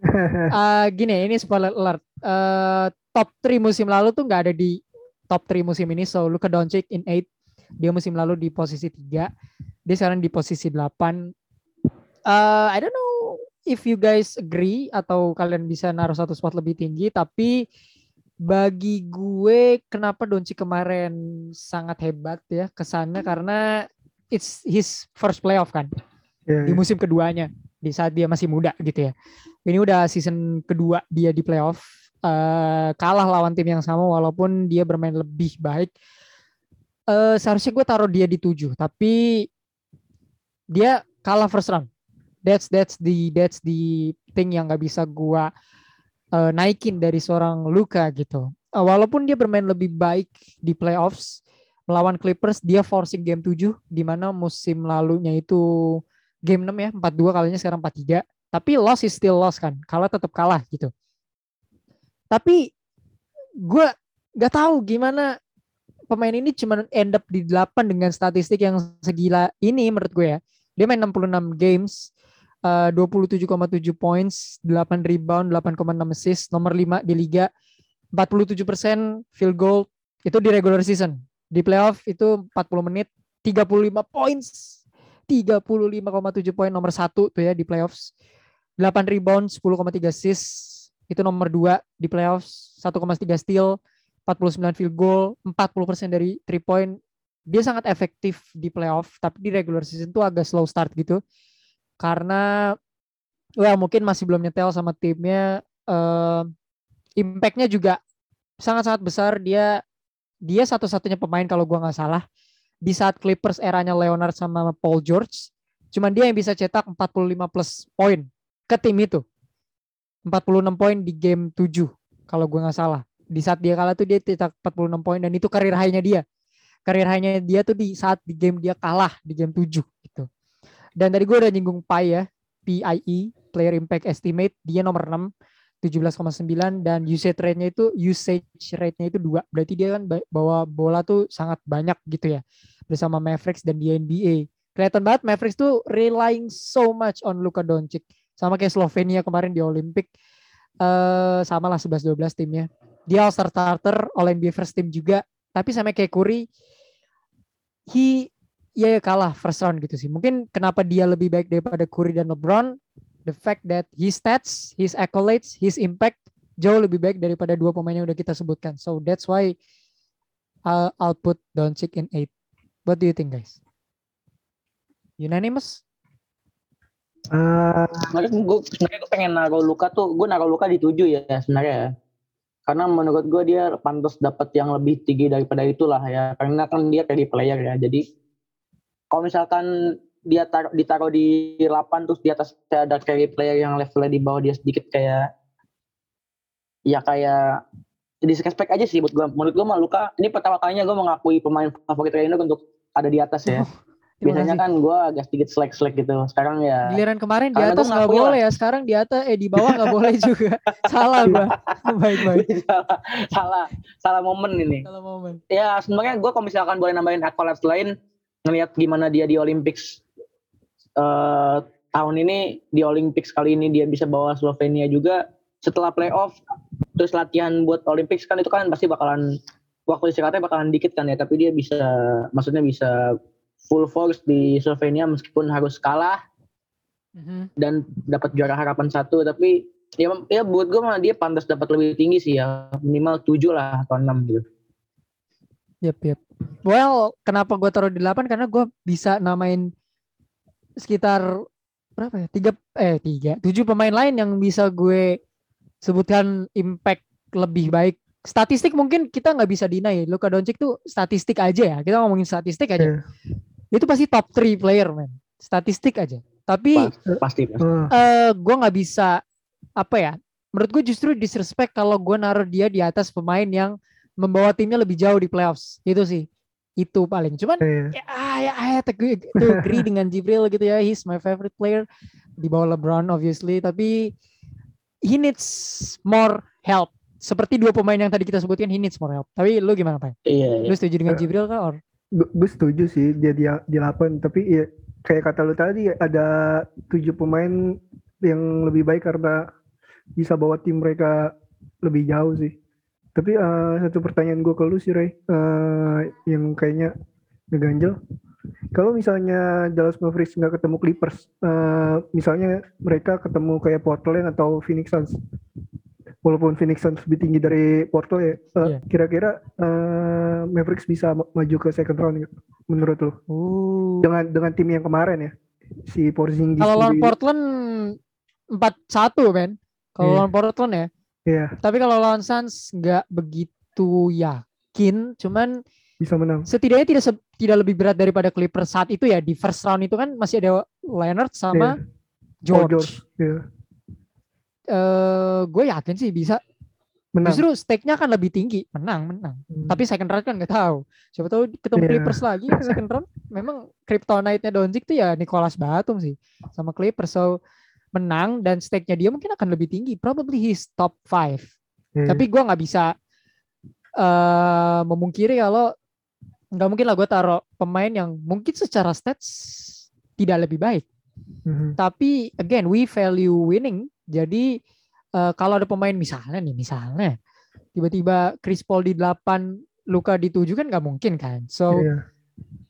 Eh, gini, ini spoiler alert. Eh, top 3 musim lalu tuh nggak ada di top 3 musim ini. So Luka Doncic in 8. Dia musim lalu di posisi 3. Dia sekarang di posisi 8. Eh, I don't know if you guys agree atau kalian bisa naruh satu spot lebih tinggi. Tapi bagi gue kenapa Doncic kemarin sangat hebat ya kesannya karena it's his first playoff kan Ya, di ya. musim keduanya di saat dia masih muda gitu ya. Ini udah season kedua dia di playoff eh kalah lawan tim yang sama walaupun dia bermain lebih baik. Eh seharusnya gue taruh dia di tujuh tapi dia kalah first round. That's that's the that's the thing yang nggak bisa gua eh, naikin dari seorang Luka gitu. Eh, walaupun dia bermain lebih baik di playoffs melawan Clippers dia forcing game 7 di mana musim lalunya itu game 6 ya 4-2 kalinya sekarang 4-3 tapi loss is still loss kan kalah tetap kalah gitu tapi gue nggak tahu gimana pemain ini cuma end up di 8 dengan statistik yang segila ini menurut gue ya dia main 66 games eh, 27,7 points 8 rebound 8,6 assist nomor 5 di liga 47% field goal itu di regular season di playoff itu 40 menit 35 points 35,7 poin nomor satu tuh ya di playoffs. 8 rebound, 10,3 assist. Itu nomor 2 di playoffs. 1,3 steal, 49 field goal, 40% dari 3 point. Dia sangat efektif di playoff, tapi di regular season tuh agak slow start gitu. Karena well mungkin masih belum nyetel sama timnya. Eh, impactnya juga sangat-sangat besar. Dia dia satu-satunya pemain kalau gua nggak salah di saat Clippers eranya Leonard sama Paul George, cuman dia yang bisa cetak 45 plus poin ke tim itu. 46 poin di game 7 kalau gue nggak salah. Di saat dia kalah tuh dia cetak 46 poin dan itu karir high-nya dia. Karir high-nya dia tuh di saat di game dia kalah di game 7 gitu. Dan tadi gue udah nyinggung PI ya, PIE, Player Impact Estimate, dia nomor 6 17,9 dan usage rate-nya itu usage rate-nya itu dua. Berarti dia kan ba- bawa bola tuh sangat banyak gitu ya bersama Mavericks dan di NBA. Kelihatan banget Mavericks tuh relying so much on Luka Doncic. Sama kayak Slovenia kemarin di Olympic. Eh sama lah 11-12 timnya. Dia All Star starter, All NBA first team juga. Tapi sama kayak Curry he ya ya kalah first round gitu sih. Mungkin kenapa dia lebih baik daripada Curry dan LeBron the fact that his stats, his accolades, his impact jauh lebih baik daripada dua pemain yang udah kita sebutkan. So that's why I'll, I'll put Doncic in eight. What do you think guys? Unanimous? Eh, Sebenarnya gue sebenarnya gue pengen naruh Luka tuh, gue naruh Luka di tujuh ya sebenarnya. Karena menurut gue dia pantas dapat yang lebih tinggi daripada itulah ya. Karena kan dia kayak di player ya. Jadi kalau misalkan dia taruh, ditaruh di 8 terus di atas ada carry player yang levelnya di bawah dia sedikit kayak ya kayak disrespect aja sih buat gue. Menurut gue mah Luka ini pertama kalinya gue mengakui pemain favorit Reino untuk ada di atas ya. Biasanya kan gue agak sedikit slack-slack gitu. Sekarang ya Giliran kemarin di atas nggak boleh ya. Sekarang di atas eh di bawah nggak boleh juga. Salah gua. baik baik. salah, salah salah momen ini. Salah momen. Ya sebenarnya gue kalau misalkan boleh nambahin accolades lain ngelihat gimana dia di Olympics eh tahun ini di Olympics kali ini dia bisa bawa Slovenia juga setelah playoff terus latihan buat Olympics kan itu kan pasti bakalan waktu istirahatnya bakalan dikit kan ya tapi dia bisa maksudnya bisa full force di Slovenia meskipun harus kalah Mhm. dan dapat juara harapan satu tapi ya ya buat gue mah dia pantas dapat lebih tinggi sih ya minimal 7 lah atau 6 gitu Yep, yep. Well, kenapa gue taruh di 8? Karena gue bisa namain sekitar berapa ya? Tiga, eh tiga, tujuh pemain lain yang bisa gue sebutkan impact lebih baik. Statistik mungkin kita nggak bisa deny. Luka Doncic tuh statistik aja ya. Kita ngomongin statistik aja. Iya. Itu pasti top 3 player, man. Statistik aja. Tapi pasti pasti eh, eh gue nggak bisa apa ya? Menurut gue justru disrespect kalau gue naruh dia di atas pemain yang membawa timnya lebih jauh di playoffs. Itu sih. Itu paling. Cuman iya. ya, ah, ya, I have to agree, to agree dengan Jibril gitu ya. He's my favorite player di bawah LeBron obviously, tapi he needs more help. Seperti dua pemain yang tadi kita sebutkan, he needs more help. Tapi lu gimana, Pak? iya, iya. Lu setuju dengan Jibril kah? Or? Gue setuju sih dia di di 8 tapi ya kayak kata lu tadi ada tujuh pemain yang lebih baik karena bisa bawa tim mereka lebih jauh sih. Tapi eh, satu pertanyaan gue ke lu sih Ray eh, yang kayaknya ngeganjel. Kalau misalnya Dallas Mavericks nggak ketemu Clippers, eh, misalnya mereka ketemu kayak Portland atau Phoenix Suns, walaupun Phoenix Suns lebih tinggi dari Portland ya, eh, Iya. kira-kira eh, Mavericks bisa ma- maju ke second round gitu, menurut lu? Uh. Dengan dengan tim yang kemarin ya, si Porzingis. Kalau lawan Portland 4-1, men. Kalau Iya. lawan Portland ya. Iya, Tapi kalau lawan Suns nggak begitu yakin, cuman bisa menang. setidaknya tidak se- tidak lebih berat daripada Clippers saat itu ya di first round itu kan masih ada Leonard sama Iya. George. Oh, George. Iya. Eh, gue yakin sih bisa. Menang. Justru stake-nya akan lebih tinggi, menang, menang. Hmm. Tapi second round kan nggak tahu. Siapa tahu ketemu Iya. Clippers lagi second round. Memang kryptonite-nya Doncic tuh ya Nicholas Batum sih sama Clippers. So menang dan stake-nya dia mungkin akan lebih tinggi. Probably his top 5. Iya. Tapi gua nggak bisa eh memungkiri kalau nggak mungkin lah gue taruh pemain yang mungkin secara stats tidak lebih baik. Mhm. Tapi again we value winning. Jadi eh, kalau ada pemain misalnya nih misalnya tiba-tiba Chris Paul di 8 Luka di 7 kan nggak mungkin kan. So Iya.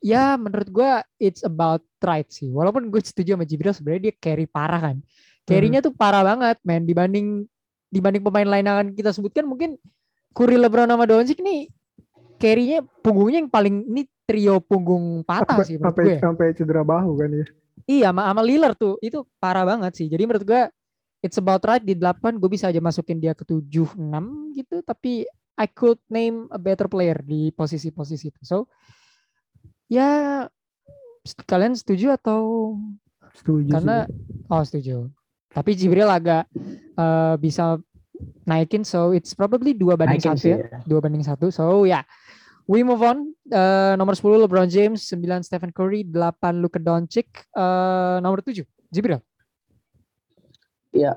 ya menurut gua it's about right sih. Walaupun gue setuju sama Jibril sebenarnya dia carry parah kan. Carry-nya tuh parah banget men dibanding dibanding pemain lain yang akan kita sebutkan mungkin Curry LeBron sama Doncic nih carry-nya punggungnya yang paling ini trio punggung patah Sampai, sih menurut sampai, gue. sampai cedera bahu kan ya. Iya sama, sama Lillard tuh itu parah banget sih. Jadi menurut gua it's about right di 8 gue bisa aja masukin dia ke 7 6 gitu tapi I could name a better player di posisi-posisi itu. So ya kalian setuju atau Setuju karena sih. oh setuju. Tapi Jibril agak eh, bisa naikin so it's probably dua banding Naikin satu sih, ya. Dua banding satu. So ya We move on. Eh, nomor 10 LeBron James, 9 Stephen Curry, 8 Luka Doncic, eh, nomor 7 Jibril. Iya.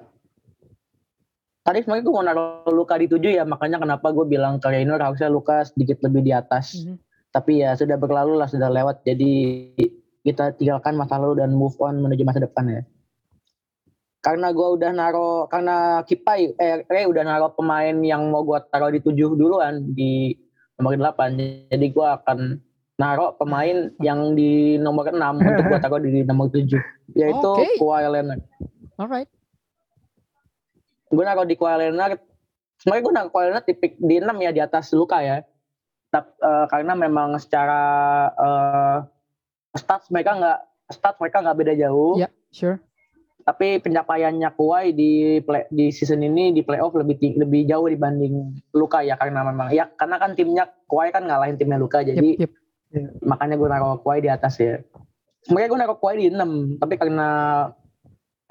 Tadi sebenarnya gue mau naruh Luka di tujuh ya, makanya kenapa gue bilang ke Raynor harusnya Luka sedikit lebih di atas. Mhm. Tapi ya sudah berlalu lah, sudah lewat. Jadi kita tinggalkan masa lalu dan move on menuju masa depan ya. Karena gue udah naruh, karena Kipai, eh Ray udah naruh pemain yang mau gue taruh di tujuh duluan di nomor 8. Jadi gue akan naruh pemain yang di nomor 6 untuk gue taruh di nomor 7 yaitu Oke. Kawhi Leonard. Alright. Gue naruh di Kawhi Leonard. Sebenarnya gue naruh Kawhi Leonard di, pick- di 6 ya di atas Luka ya. Tap- eh, karena memang secara eh, stats mereka nggak stats mereka nggak beda jauh. Ya, sure. Tapi pencapaiannya Kawhi di play, di season ini di playoff lebih lebih jauh dibanding Luka ya karena memang ya karena kan timnya Kawhi kan ngalahin timnya Luka jadi Yep, yep. makanya gue naruh Kawhi di atas ya. Sebenarnya gue naruh Kawhi di 6, tapi karena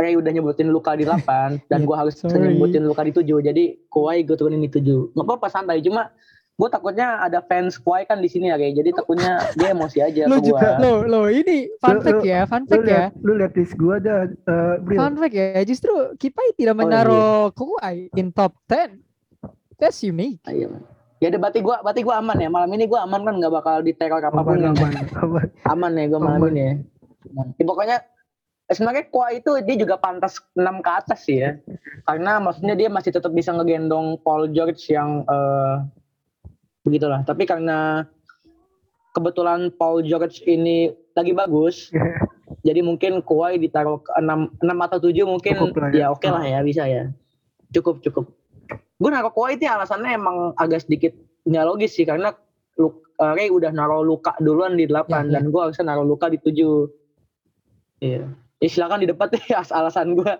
Ray udah nyebutin Luka di 8 dan gue harus Sorry. nyebutin Luka di 7, jadi Kawhi gue turunin di 7. Nggak apa-apa santai, cuma gue takutnya ada fans Kawhi kan di sini ya Ray, jadi takutnya dia emosi aja Lo gue. juga lo lo ini fun fact ya, fun Lu fact ya. lu lihat list gua ada, uh, Bril. Fun fact ya, justru Kipai tidak Oh, menaruh Kawhi in top 10. That's unique. Ayo. Ya udah berarti gue berarti gua aman ya, malam ini gue aman kan nggak bakal diteror apa pun Aman, kan. aman, aman. aman ya gue malam Aman. ini ya. Ya pokoknya eh, sebenarnya Kawhi itu dia juga pantas 6 ke atas sih ya. Karena maksudnya dia masih tetap bisa ngegendong Paul George yang eh, begitulah. Tapi karena kebetulan Paul George ini lagi bagus, jadi mungkin Kawhi ditaruh ke 6 6 atau 7 mungkin Cukup ya. ya oke lah ya bisa ya. Cukup cukup. Gue naruh Kawhi itu alasannya emang agak sedikit nggak logis sih karena eh, Ray udah naruh Luka duluan di 8 Ya, ya. dan gue harusnya naruh Luka di 7. Iya. Ya silakan di depan deh as- alasan gue.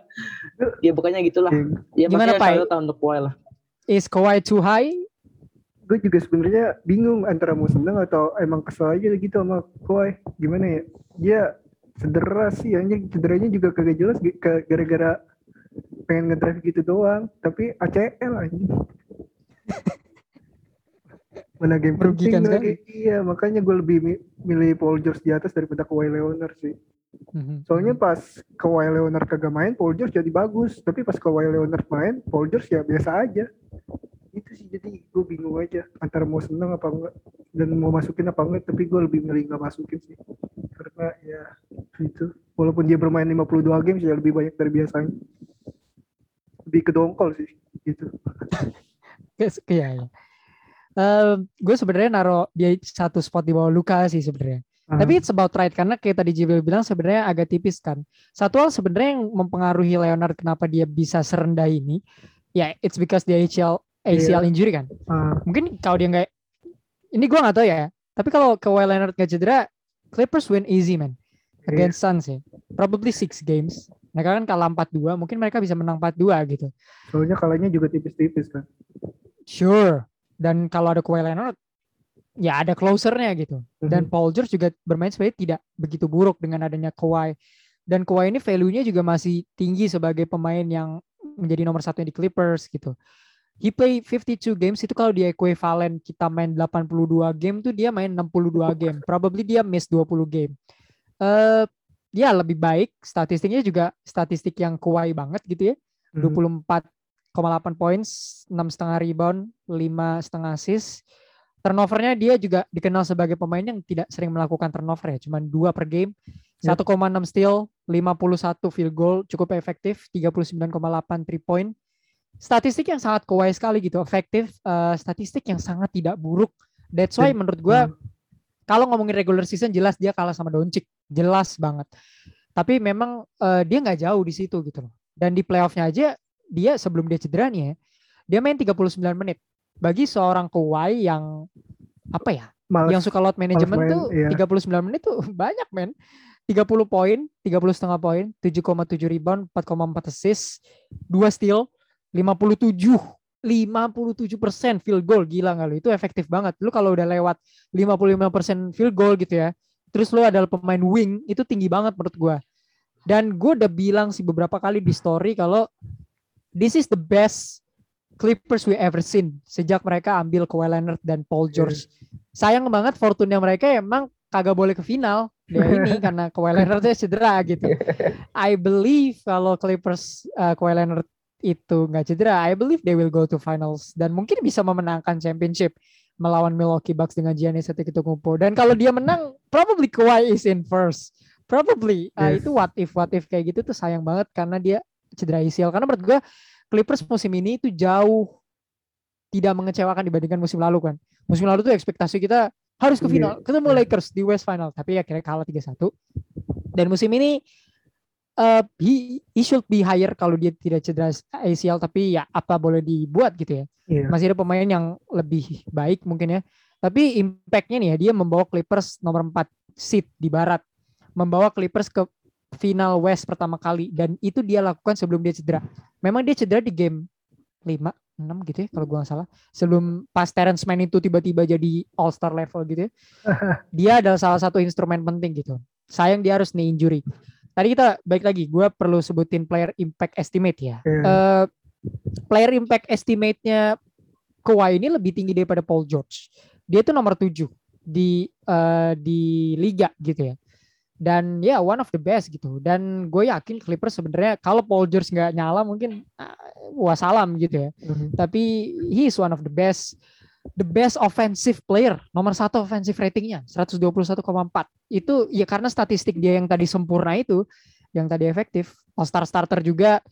ya pokoknya gitulah. Ya Gimana, pasti Pai? selalu tahu untuk Kawhi lah. Is Kawhi too high? gue juga sebenarnya bingung antara mau seneng atau emang kesel aja gitu sama Kawhi. Gimana ya? Dia cedera sih, anjing cederanya juga kagak jelas gara-gara pengen ngedrive gitu doang. Tapi ACL anjing. Mana game Merugikan penting lagi. Iya, makanya gue lebih mi- milih Paul George di atas daripada Kawhi Leonard sih. Mhm. Soalnya pas Kawhi Leonard kagak main, Paul George jadi bagus. Tapi pas Kawhi Leonard main, Paul George ya biasa aja. Itu sih jadi gue bingung aja antara mau seneng apa enggak dan mau masukin apa enggak. Tapi gue lebih milih nggak masukin sih. Karena ya itu. Walaupun dia bermain 52 games ya lebih banyak dari biasanya. Lebih kedongkol sih gitu. Iya, iya. gue sebenarnya naro dia satu spot di bawah Luka sih sebenarnya. Ah, Tapi it's about right karena kayak tadi Jibril bilang sebenarnya agak tipis kan. Satu hal sebenarnya yang mempengaruhi Leonard kenapa dia bisa serendah ini, ya it's because dia ACL ACL injury kan. ah, Mungkin kalau dia nggak, ini gue nggak tahu ya. Tapi kalau Kawhi Leonard nggak cedera, Clippers win easy man Iya. against Suns ya. Probably six games. Mereka kan kalah 4-2, mungkin mereka bisa menang 4-2 gitu. soalnya kalahnya juga tipis-tipis kan. Sure. Dan kalau ada Kawhi Leonard, ya ada closernya gitu. Dan Mhm. Paul George juga bermain sebenarnya tidak begitu buruk dengan adanya Kawhi. Dan Kawhi ini value-nya juga masih tinggi sebagai pemain yang menjadi nomor satu di Clippers gitu. He play 52 games itu kalau dia equivalent kita main 82 game tuh dia main 62 game. Probably dia miss 20 game. Eh ya lebih baik statistiknya juga statistik yang Kawhi banget gitu ya. Mhm. 24,8 points, 6,5 rebound, 5,5 assist. Turnovernya dia juga dikenal sebagai pemain yang tidak sering melakukan turnover ya, cuma dua per game. Yep. 1,6 steal, 51 field goal, cukup efektif, 39,8 three point. Statistik yang sangat Kawhi sekali gitu, efektif, eh, statistik yang sangat tidak buruk. That's why Dan- menurut gua Hmm. kalau ngomongin regular season jelas dia kalah sama Doncic, jelas banget. Tapi memang eh, dia nggak jauh di situ gitu loh. Dan di playoffnya aja dia sebelum dia cedera nih ya, dia main 39 menit. Bagi seorang Kawhi yang apa ya, Males. yang suka load management main, tuh iya. 39 menit tuh banyak men. 30 poin, 30 setengah poin, 7,7 rebound, 4,4 assist, 2 steal, 57 57 persen field goal gila nggak lu itu efektif banget lu kalau udah lewat 55 persen field goal gitu ya terus lu adalah pemain wing itu tinggi banget menurut gua dan gue udah bilang sih beberapa kali di story kalau this is the best Clippers we ever seen sejak mereka ambil Kawhi Leonard dan Paul George sayang banget fortune mereka emang kagak boleh ke final ya ini karena Kawhi Leonardnya cedera gitu I believe kalau Clippers uh, Kawhi Leonard itu nggak cedera, I believe they will go to finals dan mungkin bisa memenangkan championship melawan Milwaukee Bucks dengan Giannis Antetokounmpo. Dan kalau dia menang, probably Kawhi is in first. Probably Uh, Yes. itu what if what if kayak gitu tuh sayang banget karena dia cedera ACL. Karena menurut gue Clippers musim ini itu jauh tidak mengecewakan dibandingkan musim lalu kan. Musim lalu tuh ekspektasi kita harus ke Iya, final, ketemu iya. Lakers di West Final, tapi akhirnya kalah 3-1. Dan musim ini eh he, he should be higher kalau dia tidak cedera ACL tapi ya apa boleh dibuat gitu ya. Iya. Masih ada pemain yang lebih baik mungkin ya. Tapi impactnya nih ya dia membawa Clippers nomor 4 seed di barat. Membawa Clippers ke final West pertama kali dan itu dia lakukan sebelum dia cedera. Memang dia cedera di game 5 6 gitu ya kalau gua nggak salah. Sebelum pas Terrence Mann itu tiba-tiba jadi all star level gitu ya. dia adalah salah satu instrumen penting gitu. Sayang dia harus knee injury. Tadi kita baik lagi, gua perlu sebutin player impact estimate ya. Iya. Eh, player impact estimate-nya Kawhi ini lebih tinggi daripada Paul George. Dia tuh nomor 7 di eh, di liga gitu ya. Dan ya one of the best gitu. Dan gue yakin Clippers sebenarnya kalau Paul George nggak nyala mungkin ah, wassalam gitu ya. Mhm. Tapi he is one of the best the best offensive player nomor satu offensive ratingnya 121,4 itu ya karena statistik dia yang tadi sempurna itu yang tadi efektif all star starter juga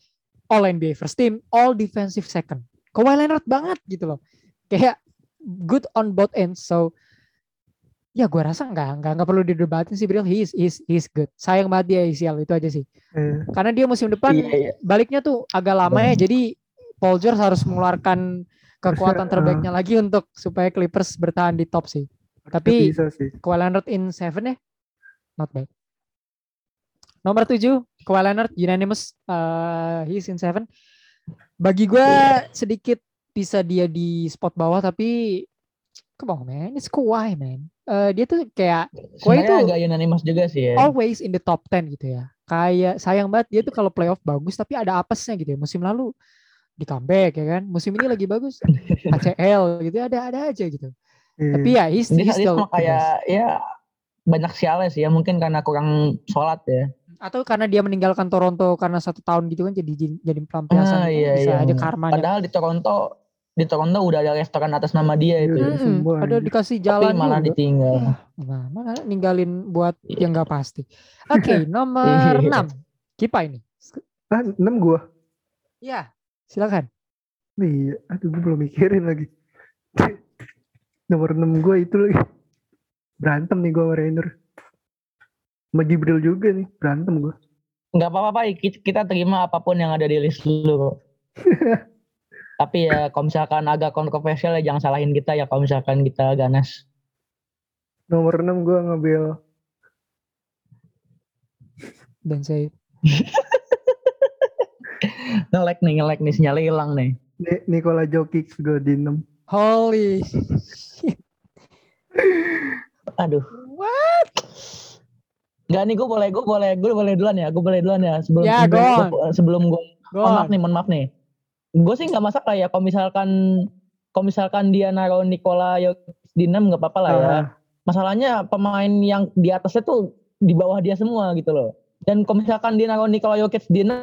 all NBA first team all defensive second Kawhi Leonard banget gitu loh kayak good on both ends so ya gue rasa nggak nggak nggak perlu didebatin sih Bril. He is, he is, he is good. Sayang banget dia ACL itu aja sih. Iya. karena dia musim depan Iya, iya. baliknya tuh agak lama ya jadi Paul George harus mengeluarkan kekuatan terbaiknya lagi untuk supaya Clippers bertahan di top sih. Tapi-. Kawhi Leonard in seven ya? Not bad. Nomor tujuh Kawhi Leonard unanimous uh, he's in seven. Bagi gue sedikit bisa dia di spot bawah tapi come on man it's Kawhi man Eh, dia tuh kayak Kawhi itu agak unanimous juga sih ya. always in the top 10 gitu ya. Kayak sayang banget dia tuh kalau playoff bagus tapi ada apesnya gitu ya. Musim lalu di comeback ya kan. Musim ini lagi bagus ACL gitu ada ada aja gitu. Iya. Tapi ya he's, he's still kayak ya banyak sialnya sih ya mungkin karena kurang sholat ya. atau karena dia meninggalkan Toronto karena satu tahun gitu kan jadi jadi pelampiasan Ah, gitu, iya, bisa iya. aja karmanya. Padahal di Toronto di Toronto udah ada restoran atas nama dia Iya, itu. udah. Mm-mm, semua ada anjir. dikasih Tapi jalan malah juga. ditinggal. Nah, mana ninggalin buat Iya. yang nggak pasti. Oke, nomor Iya. 6. Kipa ini. Ah, 6 gua. Ya, silakan. Iya, aduh gue belum mikirin lagi. Nomor 6 gue itu lagi. Berantem nih gue sama Rainer. Sama Jibril juga nih, berantem gue. Nggak apa-apa Pak, kita terima apa pun yang ada di list lu kok. Tapi ya kalau misalkan agak kontroversial ya jangan salahin kita ya kalau misalkan kita ganas. Nomor 6 gue ngambil Dan saya Ngelek nih, ngelek nih, sinyalnya hilang nih. Ni- Nikola Jokic gue di 6. holy Aduh. what? Enggak nih, gue boleh, gue boleh, gue boleh duluan ya, gue boleh duluan ya sebelum Ya, sebelum, gua- sebelum gue mohon maaf nih, mohon maaf nih. Gue sih nggak masalah ya kalau misalkan kalau misalkan dia naruh Nikola Jokic di 6 nggak apa-apa lah ya. Ah, Masalahnya pemain yang di atasnya tuh di bawah dia semua gitu loh. Dan kalau misalkan dia naruh Nikola Jokic di 6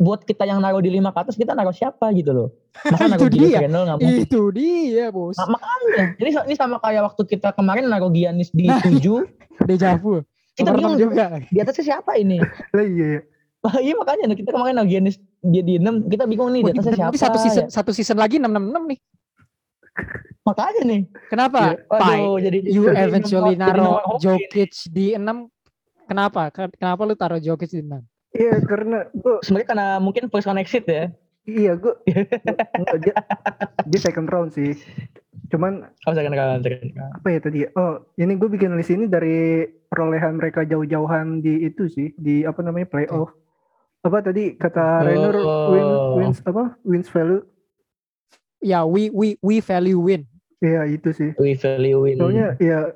buat kita yang naruh di 5 ke atas kita naruh siapa gitu loh. Masa naruh Julius dia. Randle nggak mungkin. Itu dia, Bos. Nah, makanya ini ini sama kayak waktu kita kemarin naruh Giannis di Nah. 7 Deja vu. kita enam bingung juga. di atasnya siapa ini? iya ya. Wah, iya makanya kita kemarin Giannis dia di 6 kita bingung nih di atasnya siapa. Satu season ya. satu season lagi 666 nih. Makanya nih. Kenapa? Iya. Pai, Waduh, jadi you jadi eventually hoki. Jokic di 6 Kenapa? Ken- Kenapa lu taruh Jokic di 6? Iya karena gue, Sebenarnya karena mungkin first on exit ya. iya gue, dia, dia second round sih. Cuman Kalau misalkan kalau misalkan- apa ya tadi? ya? Oh ini gue bikin list ini dari perolehan mereka jauh-jauhan di itu sih, di apa namanya playoff. Apa tadi kata Rainer win, Oh. wins apa wins value? Ya, we we we value win. Iya itu sih. we value win. Soalnya ya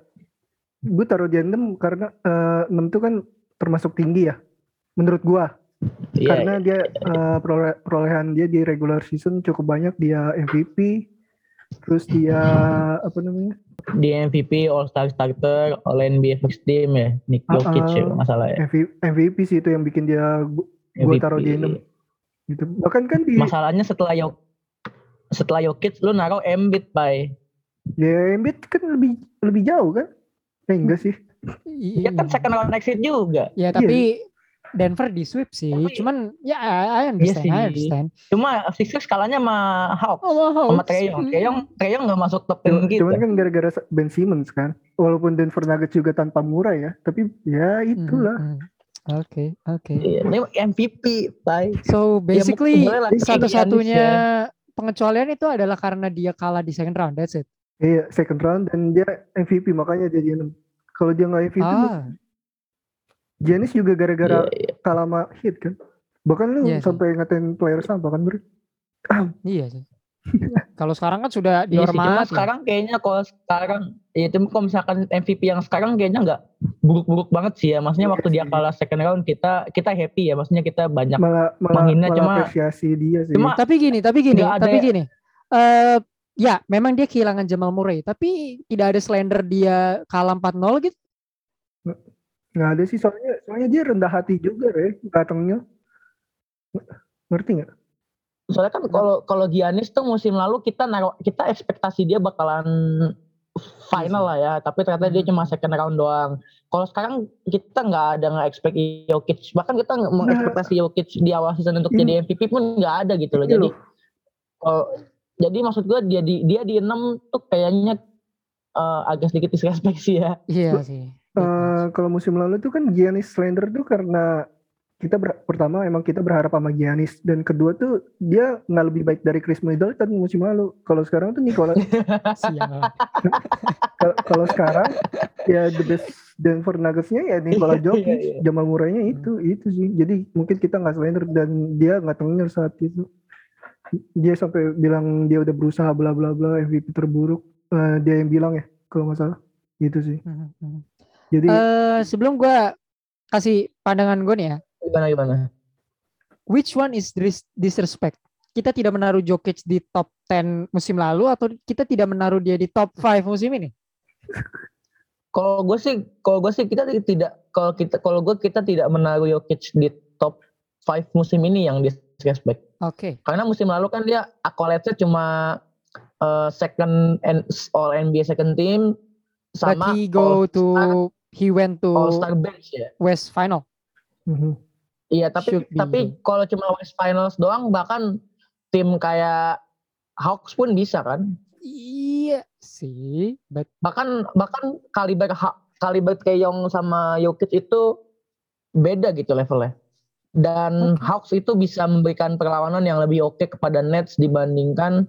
gue taruh dia 6 karena eh, 6 tuh kan termasuk tinggi ya. Menurut gua Iya, karena dia eh, perole- perolehan dia di regular season cukup banyak dia MVP terus dia apa namanya di MVP All Star Starter All NBA First Team ya Nick Jokic ya ah. kalau nggak salah ya MVP, MVP sih itu yang bikin dia gu- gua MVP. taruh di enam gitu bahkan kan di masalahnya setelah Yok setelah Jokic lu naruh Embiid by ya Embiid kan lebih lebih jauh kan eh enggak sih I- dia kan second round exit juga Ya, tapi Denver di sweep sih. Tapi- Cuman ya I I understand, Iya I sih. understand. Cuma Sixers kalahnya sama Hawks. Oh. Sama Treyong. Treyong, Treyong nggak masuk top 10 Cuma- kita. Cuman kan gara-gara Ben Simmons kan. Walaupun Denver Nuggets juga tanpa murah ya, tapi ya itulah. Mhm. Oke, oke. Iya, Ini MVP, bye. So Ya, basically kayak satu-satunya pengecualian itu adalah karena dia kalah di second round. That's it. Iya, second round dan dia MVP makanya dia di enam. Kalau dia nggak MVP, Ah, Giannis juga gara-gara Iya, iya. kalah sama hit kan. Bahkan lu sih. sampai ngatain player sampah kan, Bro? iya sih. Kalau sekarang kan sudah Iya sih, cuma dihormati. sekarang kayaknya kalau sekarang ya itu kalau misalkan MVP yang sekarang kayaknya nggak buruk-buruk banget sih ya. Maksudnya Iya waktu dia kalah second round kita kita happy ya. Maksudnya kita banyak Malah malah, Menghina malah cuma- apresiasi dia sih. cuma Tapi gini, tapi gini, tapi ya- gini. Eh ya, memang dia kehilangan Jamal Murray, tapi tidak ada slender dia kalah 4-0 gitu. nggak ada sih soalnya soalnya dia rendah hati juga ya datangnya. Ngerti nggak? Soalnya kan kalau kalau Giannis tuh musim lalu kita naruh kita ekspektasi dia bakalan final lah ya. Tapi ternyata dia Hmm. cuma second round doang. Kalau sekarang kita nggak ada nggak expect Jokic. Bahkan kita nggak mengekspektasi Jokic di awal season untuk Ini- jadi MVP pun nggak ada gitu loh. Ini Jadi kalau jadi maksud gue dia di dia di enam tuh kayaknya eh, agak sedikit disrespect sih ya. Iya sih. Eh, kalau musim lalu tuh kan Giannis slender tuh karena kita ber- pertama emang kita berharap sama Giannis dan kedua tuh dia nggak lebih baik dari Chris Middleton musim lalu. Kalau sekarang tuh Nikola. Kalau- kalau sekarang ya the best Denver Nuggets-nya ya Nikola Jokic, Iya, iya. Jamal Murray-nya itu itu sih. Jadi mungkin kita nggak slender dan dia nggak tengil saat itu. Dia sampai bilang dia udah berusaha bla bla bla MVP terburuk. Eh, dia yang bilang ya kalau nggak salah. Gitu sih. Mhm, mhm. Jadi Eh sebelum gua kasih pandangan gue nih ya, Gimana gimana? which one is dis- disrespect? Kita tidak menaruh Jokic di top 10 musim lalu atau kita tidak menaruh dia di top 5 musim ini? Kalau gue sih, kalau gue sih kita tidak, kalau kita, kalau gue kita tidak menaruh Jokic di top 5 musim ini yang disrespect. Oke. Karena musim lalu kan dia accolades-nya cuma eh, second and all NBA second team But sama he go to he went to All Star bench ya. West Final. mhm. Iya, tapi Should tapi kalau cuma West Finals doang bahkan tim kayak Hawks pun bisa kan. Iya sih, but Bahkan bahkan kaliber Ha- kaliber Keyong sama Jokic itu beda gitu levelnya. Dan Hawks itu bisa memberikan perlawanan yang lebih oke kepada Nets dibandingkan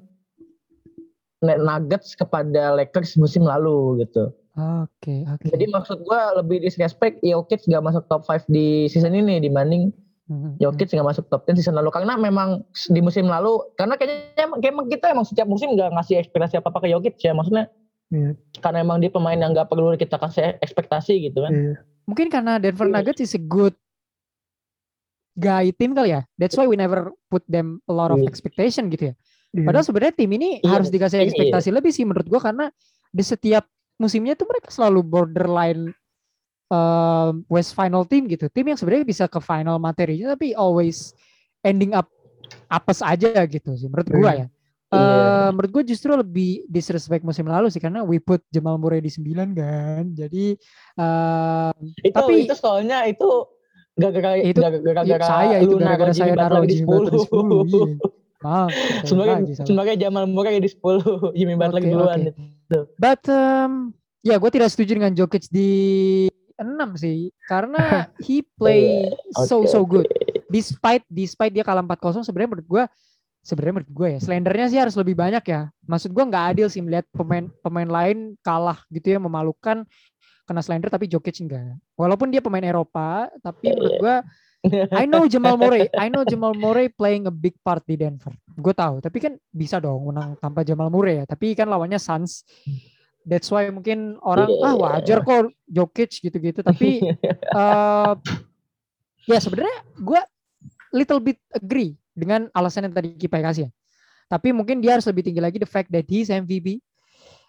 Nuggets kepada Lakers musim lalu gitu. Oke oke. Jadi maksud gua lebih disrespect Jokic gak masuk top 5 di season ini dibanding Mhm, Jokic nggak masuk top 10 season lalu karena memang di musim lalu karena kayaknya emang, kita emang setiap musim nggak ngasih ekspektasi apa apa ke Jokic ya maksudnya Iya. karena emang dia pemain yang nggak perlu kita kasih ekspektasi gitu kan Iya. Mungkin karena Denver Iya. Nuggets is a good guy team kali ya. That's why we never put them a lot of Iya. expectation gitu ya. Iya. Padahal sebenarnya tim ini Iya, harus dikasih iya, ekspektasi lebih sih menurut gua karena di setiap musimnya tuh mereka selalu borderline um, West Final team gitu. Tim yang sebenarnya bisa ke final materinya tapi always ending up apes aja gitu sih menurut gua ya. Iya. Eh, menurut gue justru lebih disrespect musim lalu sih karena we put Jamal Murray di 9 kan. Jadi eh itu tapi- itu soalnya itu gara-gara Itu- gara-gara ya, saya itu gara-gara saya naruh di Jimmy Butler di 10. 10 Iya. Maaf. salah. sebenarnya Jamal Murray di 10 Jimmy Butler Oke, duluan oke. But um, ya gue tidak setuju dengan Jokic di 6 sih karena he play so Oke, so oke. good. Despite despite dia kalah 4-0 sebenarnya menurut gue sebenarnya menurut gue ya slendernya sih harus lebih banyak ya. Maksud gue nggak adil sih melihat pemain pemain lain kalah gitu ya memalukan kena slender tapi Jokic enggak. Walaupun dia pemain Eropa tapi menurut gue I know Jamal Murray, I know Jamal Murray playing a big part di Denver. Gue tahu, tapi kan bisa dong menang tanpa Jamal Murray ya. Tapi kan lawannya Suns. That's why mungkin orang Iya, ah iya. wajar kok Jokic gitu-gitu. Tapi eh ya sebenarnya gue little bit agree dengan alasan yang tadi Kipai kasih ya. Tapi mungkin dia harus lebih tinggi lagi the fact that he's MVP.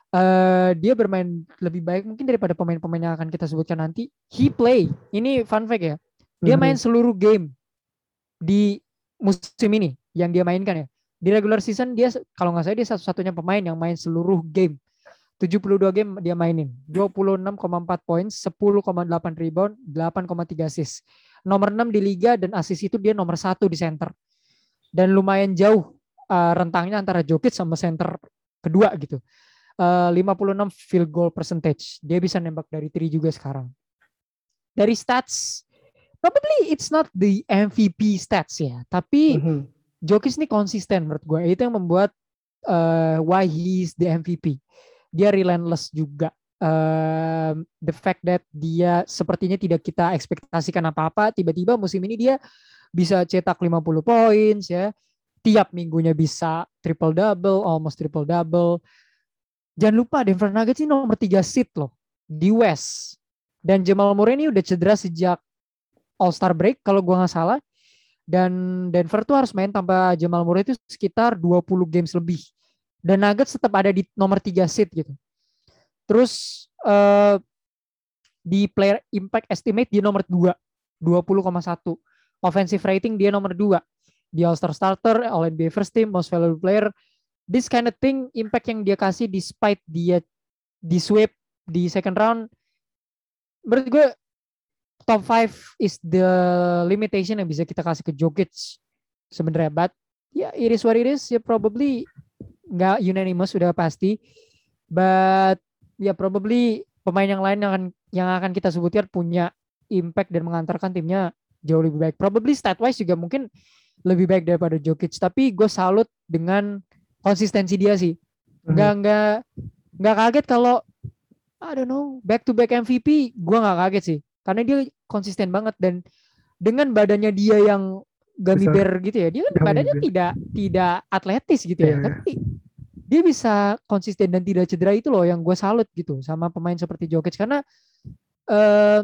eh dia bermain lebih baik mungkin daripada pemain-pemain yang akan kita sebutkan nanti. He play. Ini fun fact ya. Dia Mhm. main seluruh game di musim ini yang dia mainkan ya. Di regular season dia kalau nggak salah dia satu-satunya pemain yang main seluruh game. 72 game dia mainin. 26,4 points, 10,8 rebound, 8,3 assist. nomor 6 di liga dan assist itu dia nomor satu di center. Dan lumayan jauh uh, rentangnya antara Jokic sama center kedua gitu. Uh, 56 field goal percentage. Dia bisa nembak dari 3 juga sekarang. Dari stats, probably it's not the MVP stats ya, tapi Mhm. Jokic ini konsisten menurut gue. Itu yang membuat uh, why he is the MVP. Dia relentless juga. Um, the fact that dia sepertinya tidak kita ekspektasikan apa-apa, tiba-tiba musim ini dia bisa cetak 50 points ya. Tiap minggunya bisa triple double, almost triple double. Jangan lupa Denver Nuggets ini nomor 3 seed loh di West. Dan Jamal Murray ini udah cedera sejak All Star break kalau gua nggak salah. Dan Denver tuh harus main tanpa Jamal Murray itu sekitar 20 games lebih. Dan Nuggets tetap ada di nomor 3 seed gitu. Terus eh, di player impact estimate dia nomor 2, 20,1. Offensive rating dia nomor 2. Di All-Star starter, All NBA first team, most valuable player. This kind of thing impact yang dia kasih despite dia di sweep di second round menurut gue top 5 is the limitation yang bisa kita kasih ke Jokic sebenarnya. But ya yeah, it is what it is. Ya probably nggak unanimous sudah pasti. But ya yeah, probably pemain yang lain yang akan yang akan kita sebutkan punya impact dan mengantarkan timnya jauh lebih baik. Probably stat wise juga mungkin lebih baik daripada Jokic. Tapi gue salut dengan konsistensi dia sih. Nggak nggak nggak kaget kalau I don't know back to back MVP gue nggak kaget sih. Karena dia konsisten banget. Dan dengan badannya dia yang bear gitu ya dia kan badannya bear. tidak tidak atletis gitu ya. Iya, iya. tapi dia bisa konsisten dan tidak cedera itu loh yang gue salut gitu sama pemain seperti Jokic. Karena eh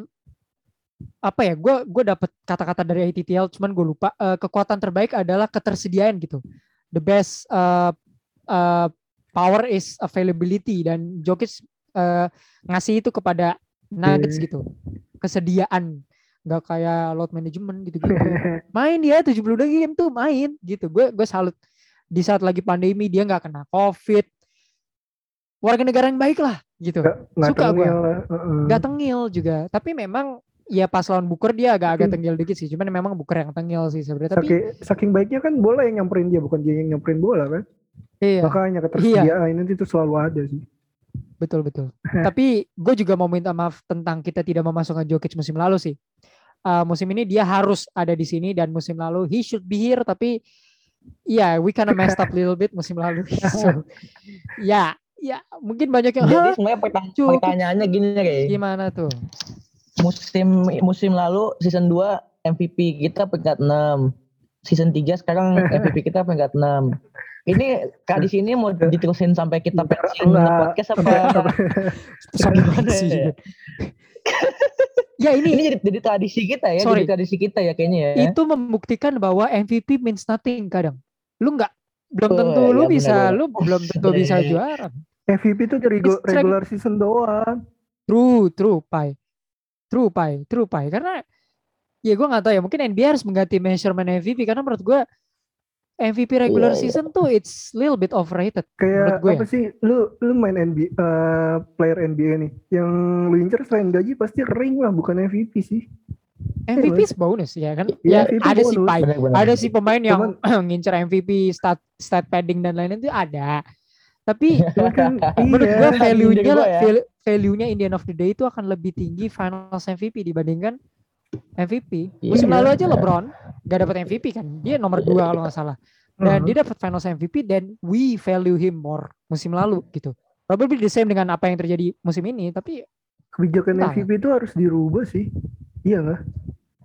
apa ya gue gue dapet kata-kata dari ITTL cuman gue lupa. Eh, kekuatan terbaik adalah ketersediaan gitu. The best eh, eh, power is availability. Dan Jokic eh, ngasih itu kepada Nuggets Iya. gitu kesediaan. Nggak kayak load management gitu gitu main dia 72 game tuh main gitu. Gue gue salut. Di saat lagi pandemi dia nggak kena covid. Warga negara yang baik lah gitu. Nggak Suka. Heeh. nggak tengil juga. Tapi memang ya pas lawan Booker dia agak-agak tengil dikit sih. Cuman memang Booker yang tengil sih sebenarnya. Tapi Saking, saking baiknya kan bola yang nyamperin dia bukan dia yang nyamperin bola kan. iya. Makanya ketersediaan itu selalu ada sih. Betul betul. Tapi gue juga mau minta maaf tentang kita tidak memasukkan Jokic musim lalu sih. Uh, musim ini dia harus ada di sini dan musim lalu he should be here tapi ya we kinda messed up little bit musim lalu. So ya ya mungkin banyak yang Jadi "Hah, sebenarnya pertanya- pertanyaannya gini kayak gimana tuh? Musim musim lalu season 2 MVP kita peringkat 6. Season 3 sekarang MVP kita peringkat 6. Ini Kak di sini mau diterusin sampai kita pensiun podcast apa? Sampai ya? ya ini Ini jadi, jadi tradisi kita ya, Sorry. jadi tradisi kita ya kayaknya ya. itu membuktikan bahwa MVP means nothing kadang. Lu nggak belum Oh, tentu lu iya, bisa benar, lu belum tentu Benar. bisa juara. MVP itu regu- like- regular season doang. True, true, pai. True, pai, true, pai. Karena ya gue nggak tahu ya, mungkin NBA harus mengganti measurement MVP karena menurut gue MVP regular iya. season tuh it's little bit overrated. Kayak gue apa sih? Lu lu main NBA eh, player NBA nih. Yang lu incer selain gaji pasti ring lah bukan MVP sih. MVP Iya, is bonus ya kan? Iya, ya MVP ada pai. Benar-benar. Ada sih pemain yang Cuman- ngincer MVP stat stat padding dan lain-lain itu ada. Tapi kan menurut iya. gue value-nya gua ya. val- value-nya in the end of the day itu akan lebih tinggi finals MVP dibandingkan MVP. Musim Iya. lalu aja LeBron gak dapat MVP kan. Dia nomor dua kalau nggak salah. Dan Heeh. dia dapat finals MVP dan we value him more musim lalu gitu. Probably the same dengan apa yang terjadi musim ini, tapi kebijakan Entah. MVP itu harus dirubah sih. Iya nggak?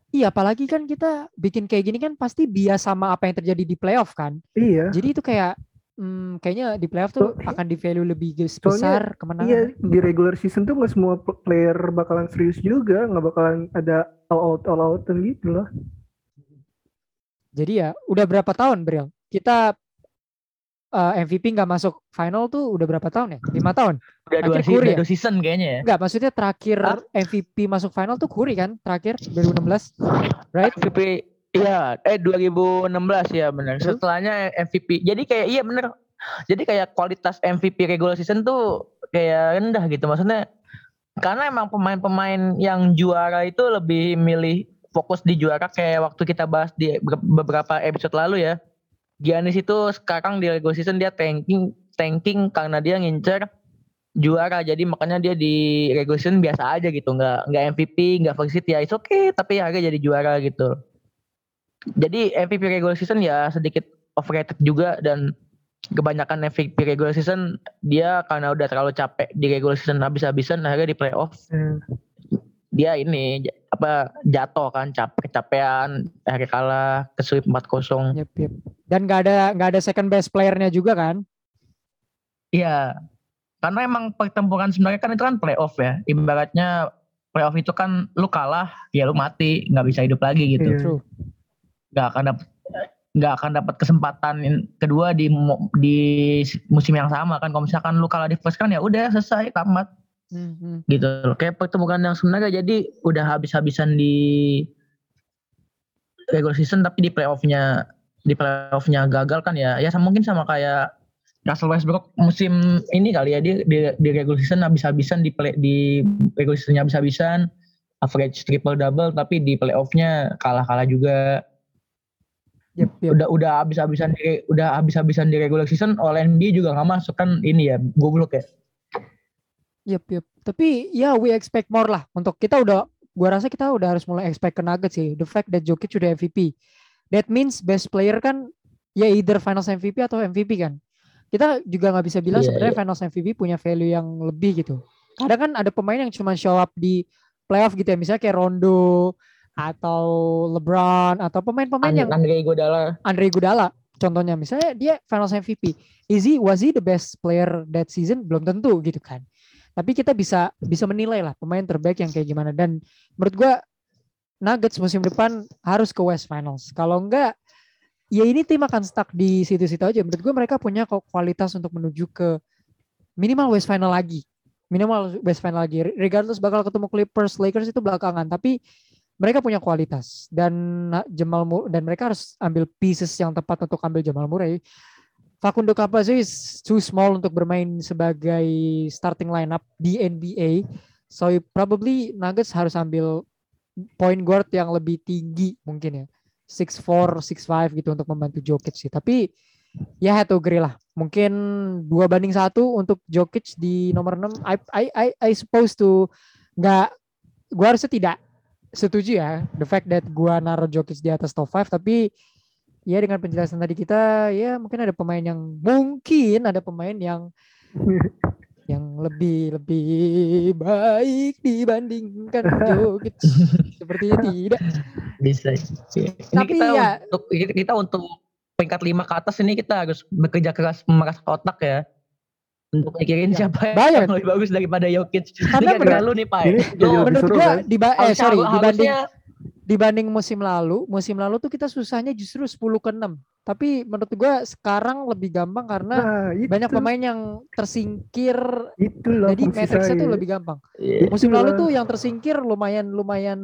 iya apalagi kan kita bikin kayak gini kan pasti bias sama apa yang terjadi di playoff kan. Iya. Jadi itu kayak hmm, kayaknya di playoff tuh So- akan di value lebih ges- Soalnya, besar kemenangan. Iya di regular season tuh nggak semua player bakalan serius juga, nggak bakalan ada all out all outan gitu loh. Jadi ya udah berapa tahun Bril? Kita eh, MVP nggak masuk final tuh udah berapa tahun ya? Lima tahun? Udah dua, Curry udah ya? dua season kayaknya ya. Enggak, maksudnya terakhir Hah? MVP masuk final tuh Curry kan? Terakhir 2016, right? MVP iya eh 2016 ya benar. Setelahnya MVP. Jadi kayak iya benar. Jadi kayak kualitas MVP regular season tuh kayak rendah gitu maksudnya karena emang pemain-pemain yang juara itu lebih milih fokus di juara kayak waktu kita bahas di be- beberapa episode lalu ya. Giannis itu sekarang di regular season dia tanking tanking karena dia ngincer juara jadi makanya dia di regular season biasa aja gitu nggak nggak MVP nggak varsity ya itu oke tapi harga jadi juara gitu jadi MVP regular season ya sedikit overrated juga dan kebanyakan MVP regular season dia karena udah terlalu capek di regular season habis-habisan akhirnya di playoff Hmm. dia ini apa jatuh kan capek kecapean akhirnya kalah kesulit 4-0 Yep, yep. Dan nggak ada nggak ada second best playernya juga kan? iya karena emang pertempuran sebenarnya kan itu kan playoff ya ibaratnya playoff itu kan lu kalah ya lu mati nggak bisa hidup lagi gitu Iya. Nggak akan dapat nggak akan dapat kesempatan kedua di di musim yang sama kan kalau misalkan lu kalah di first kan ya udah selesai tamat Hmm, hmm. gitu loh. kayak pertemuan yang sebenarnya jadi udah habis-habisan di regular season tapi di playoffnya di playoffnya gagal kan ya ya mungkin sama kayak Russell Westbrook musim ini kali ya dia di, di regular season habis-habisan di play, di regular seasonnya habis-habisan average triple double tapi di playoffnya kalah-kalah juga Yep, yep. udah udah habis-habisan di udah habis-habisan di regular season oleh NBA juga nggak masuk kan ini ya goblok ya Yep, yep. Tapi ya we expect more lah untuk kita udah gua rasa kita udah harus mulai expect ke Nuggets sih. The fact that Jokic udah MVP. That means best player kan ya either finals MVP atau MVP kan. Kita juga nggak bisa bilang Iya, sebenarnya finals MVP punya value yang lebih gitu. Kadang kan ada pemain yang cuma show up di playoff gitu ya. Misalnya kayak Rondo atau LeBron atau pemain-pemain yang Andre Iguodala. Andre Iguodala contohnya. Misalnya dia finals MVP is he was he the best player that season? Belum tentu gitu kan. Tapi kita bisa bisa menilai lah pemain terbaik yang kayak gimana. Dan menurut gua Nuggets musim depan harus ke West Finals. Kalau enggak ya ini tim akan stuck di situ-situ aja. Menurut gua mereka punya kok kualitas untuk menuju ke minimal West Final lagi. Minimal West Final lagi. Regardless bakal ketemu Clippers Lakers itu belakangan. Tapi mereka punya kualitas dan Jamal Mur dan mereka harus ambil pieces yang tepat untuk ambil Jamal Murray. Facundo Campazzo is too small untuk bermain sebagai starting lineup di NBA. So probably Nuggets harus ambil point guard yang lebih tinggi mungkin ya. 6'4, 6'5 gitu untuk membantu Jokic sih. Tapi ya had to agree lah. Mungkin dua banding satu untuk Jokic di nomor 6. I I I, I suppose to nggak gua harusnya tidak setuju ya the fact that gua naruh Jokic di atas top 5 tapi ya dengan penjelasan tadi kita ya mungkin ada pemain yang mungkin ada pemain yang yang lebih lebih baik dibandingkan Jokic. Sepertinya tidak. Bisa. Ini Tapi kita ya- untuk kita, kita untuk peringkat lima ke atas ini kita harus bekerja keras memeras otak ya untuk mikirin Ya, siapa banyak. yang lebih bagus daripada Jokic. Karena Ini lu nih Pak. Ini lebih menurut gua kan? diba eh harus- sorry dibanding harusnya dibanding musim lalu musim lalu tuh kita susahnya justru 10 ke 6 tapi menurut gua sekarang lebih gampang karena Nah, itu, banyak pemain yang tersingkir itu loh jadi matriksnya tuh lebih gampang Iya. musim lalu Itulah. tuh yang tersingkir lumayan lumayan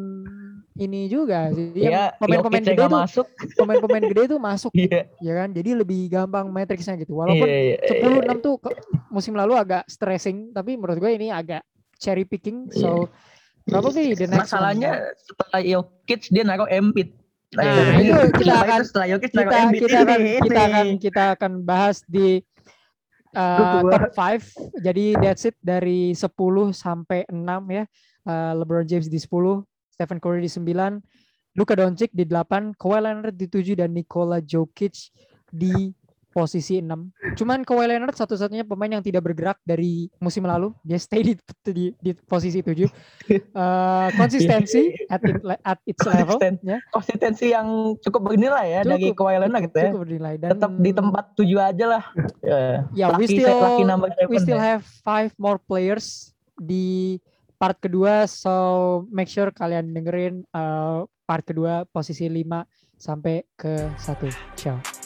ini juga sih Iya, yang pemain-pemain gede tuh masuk. pemain-pemain gede tuh masuk Iya. ya kan jadi lebih gampang matriksnya gitu walaupun Iya, iya, 10 iya. 6 tuh musim lalu agak stressing tapi menurut gue ini agak cherry picking so probably the next one. Masalahnya setelah Jokic dia naruh Embiid. Nah, ini. itu kita akan- itu setelah Jokic naruh kita Embiid kita akan ini, kita akan kita akan bahas di uh, Itu top 5 jadi that's it dari 10 sampai 6 ya Uh, LeBron James di 10 Stephen Curry di 9 Luka Doncic di 8 Kawhi Leonard di 7 dan Nikola Jokic di posisi 6 cuman Kawhi Leonard satu-satunya pemain yang tidak bergerak dari musim lalu dia stay di di, di posisi 7 Uh, konsistensi at, it- at its level Konsisten. ya konsistensi yang cukup bernilai ya dari Cukup, Kawhi Leonard gitu ya. cukup bernilai dan Tetap di tempat tujuh aja lah. Ya, we lucky, still- lucky number we still have five more players di part kedua so make sure kalian dengerin uh, part kedua posisi 5 sampai ke 1 ciao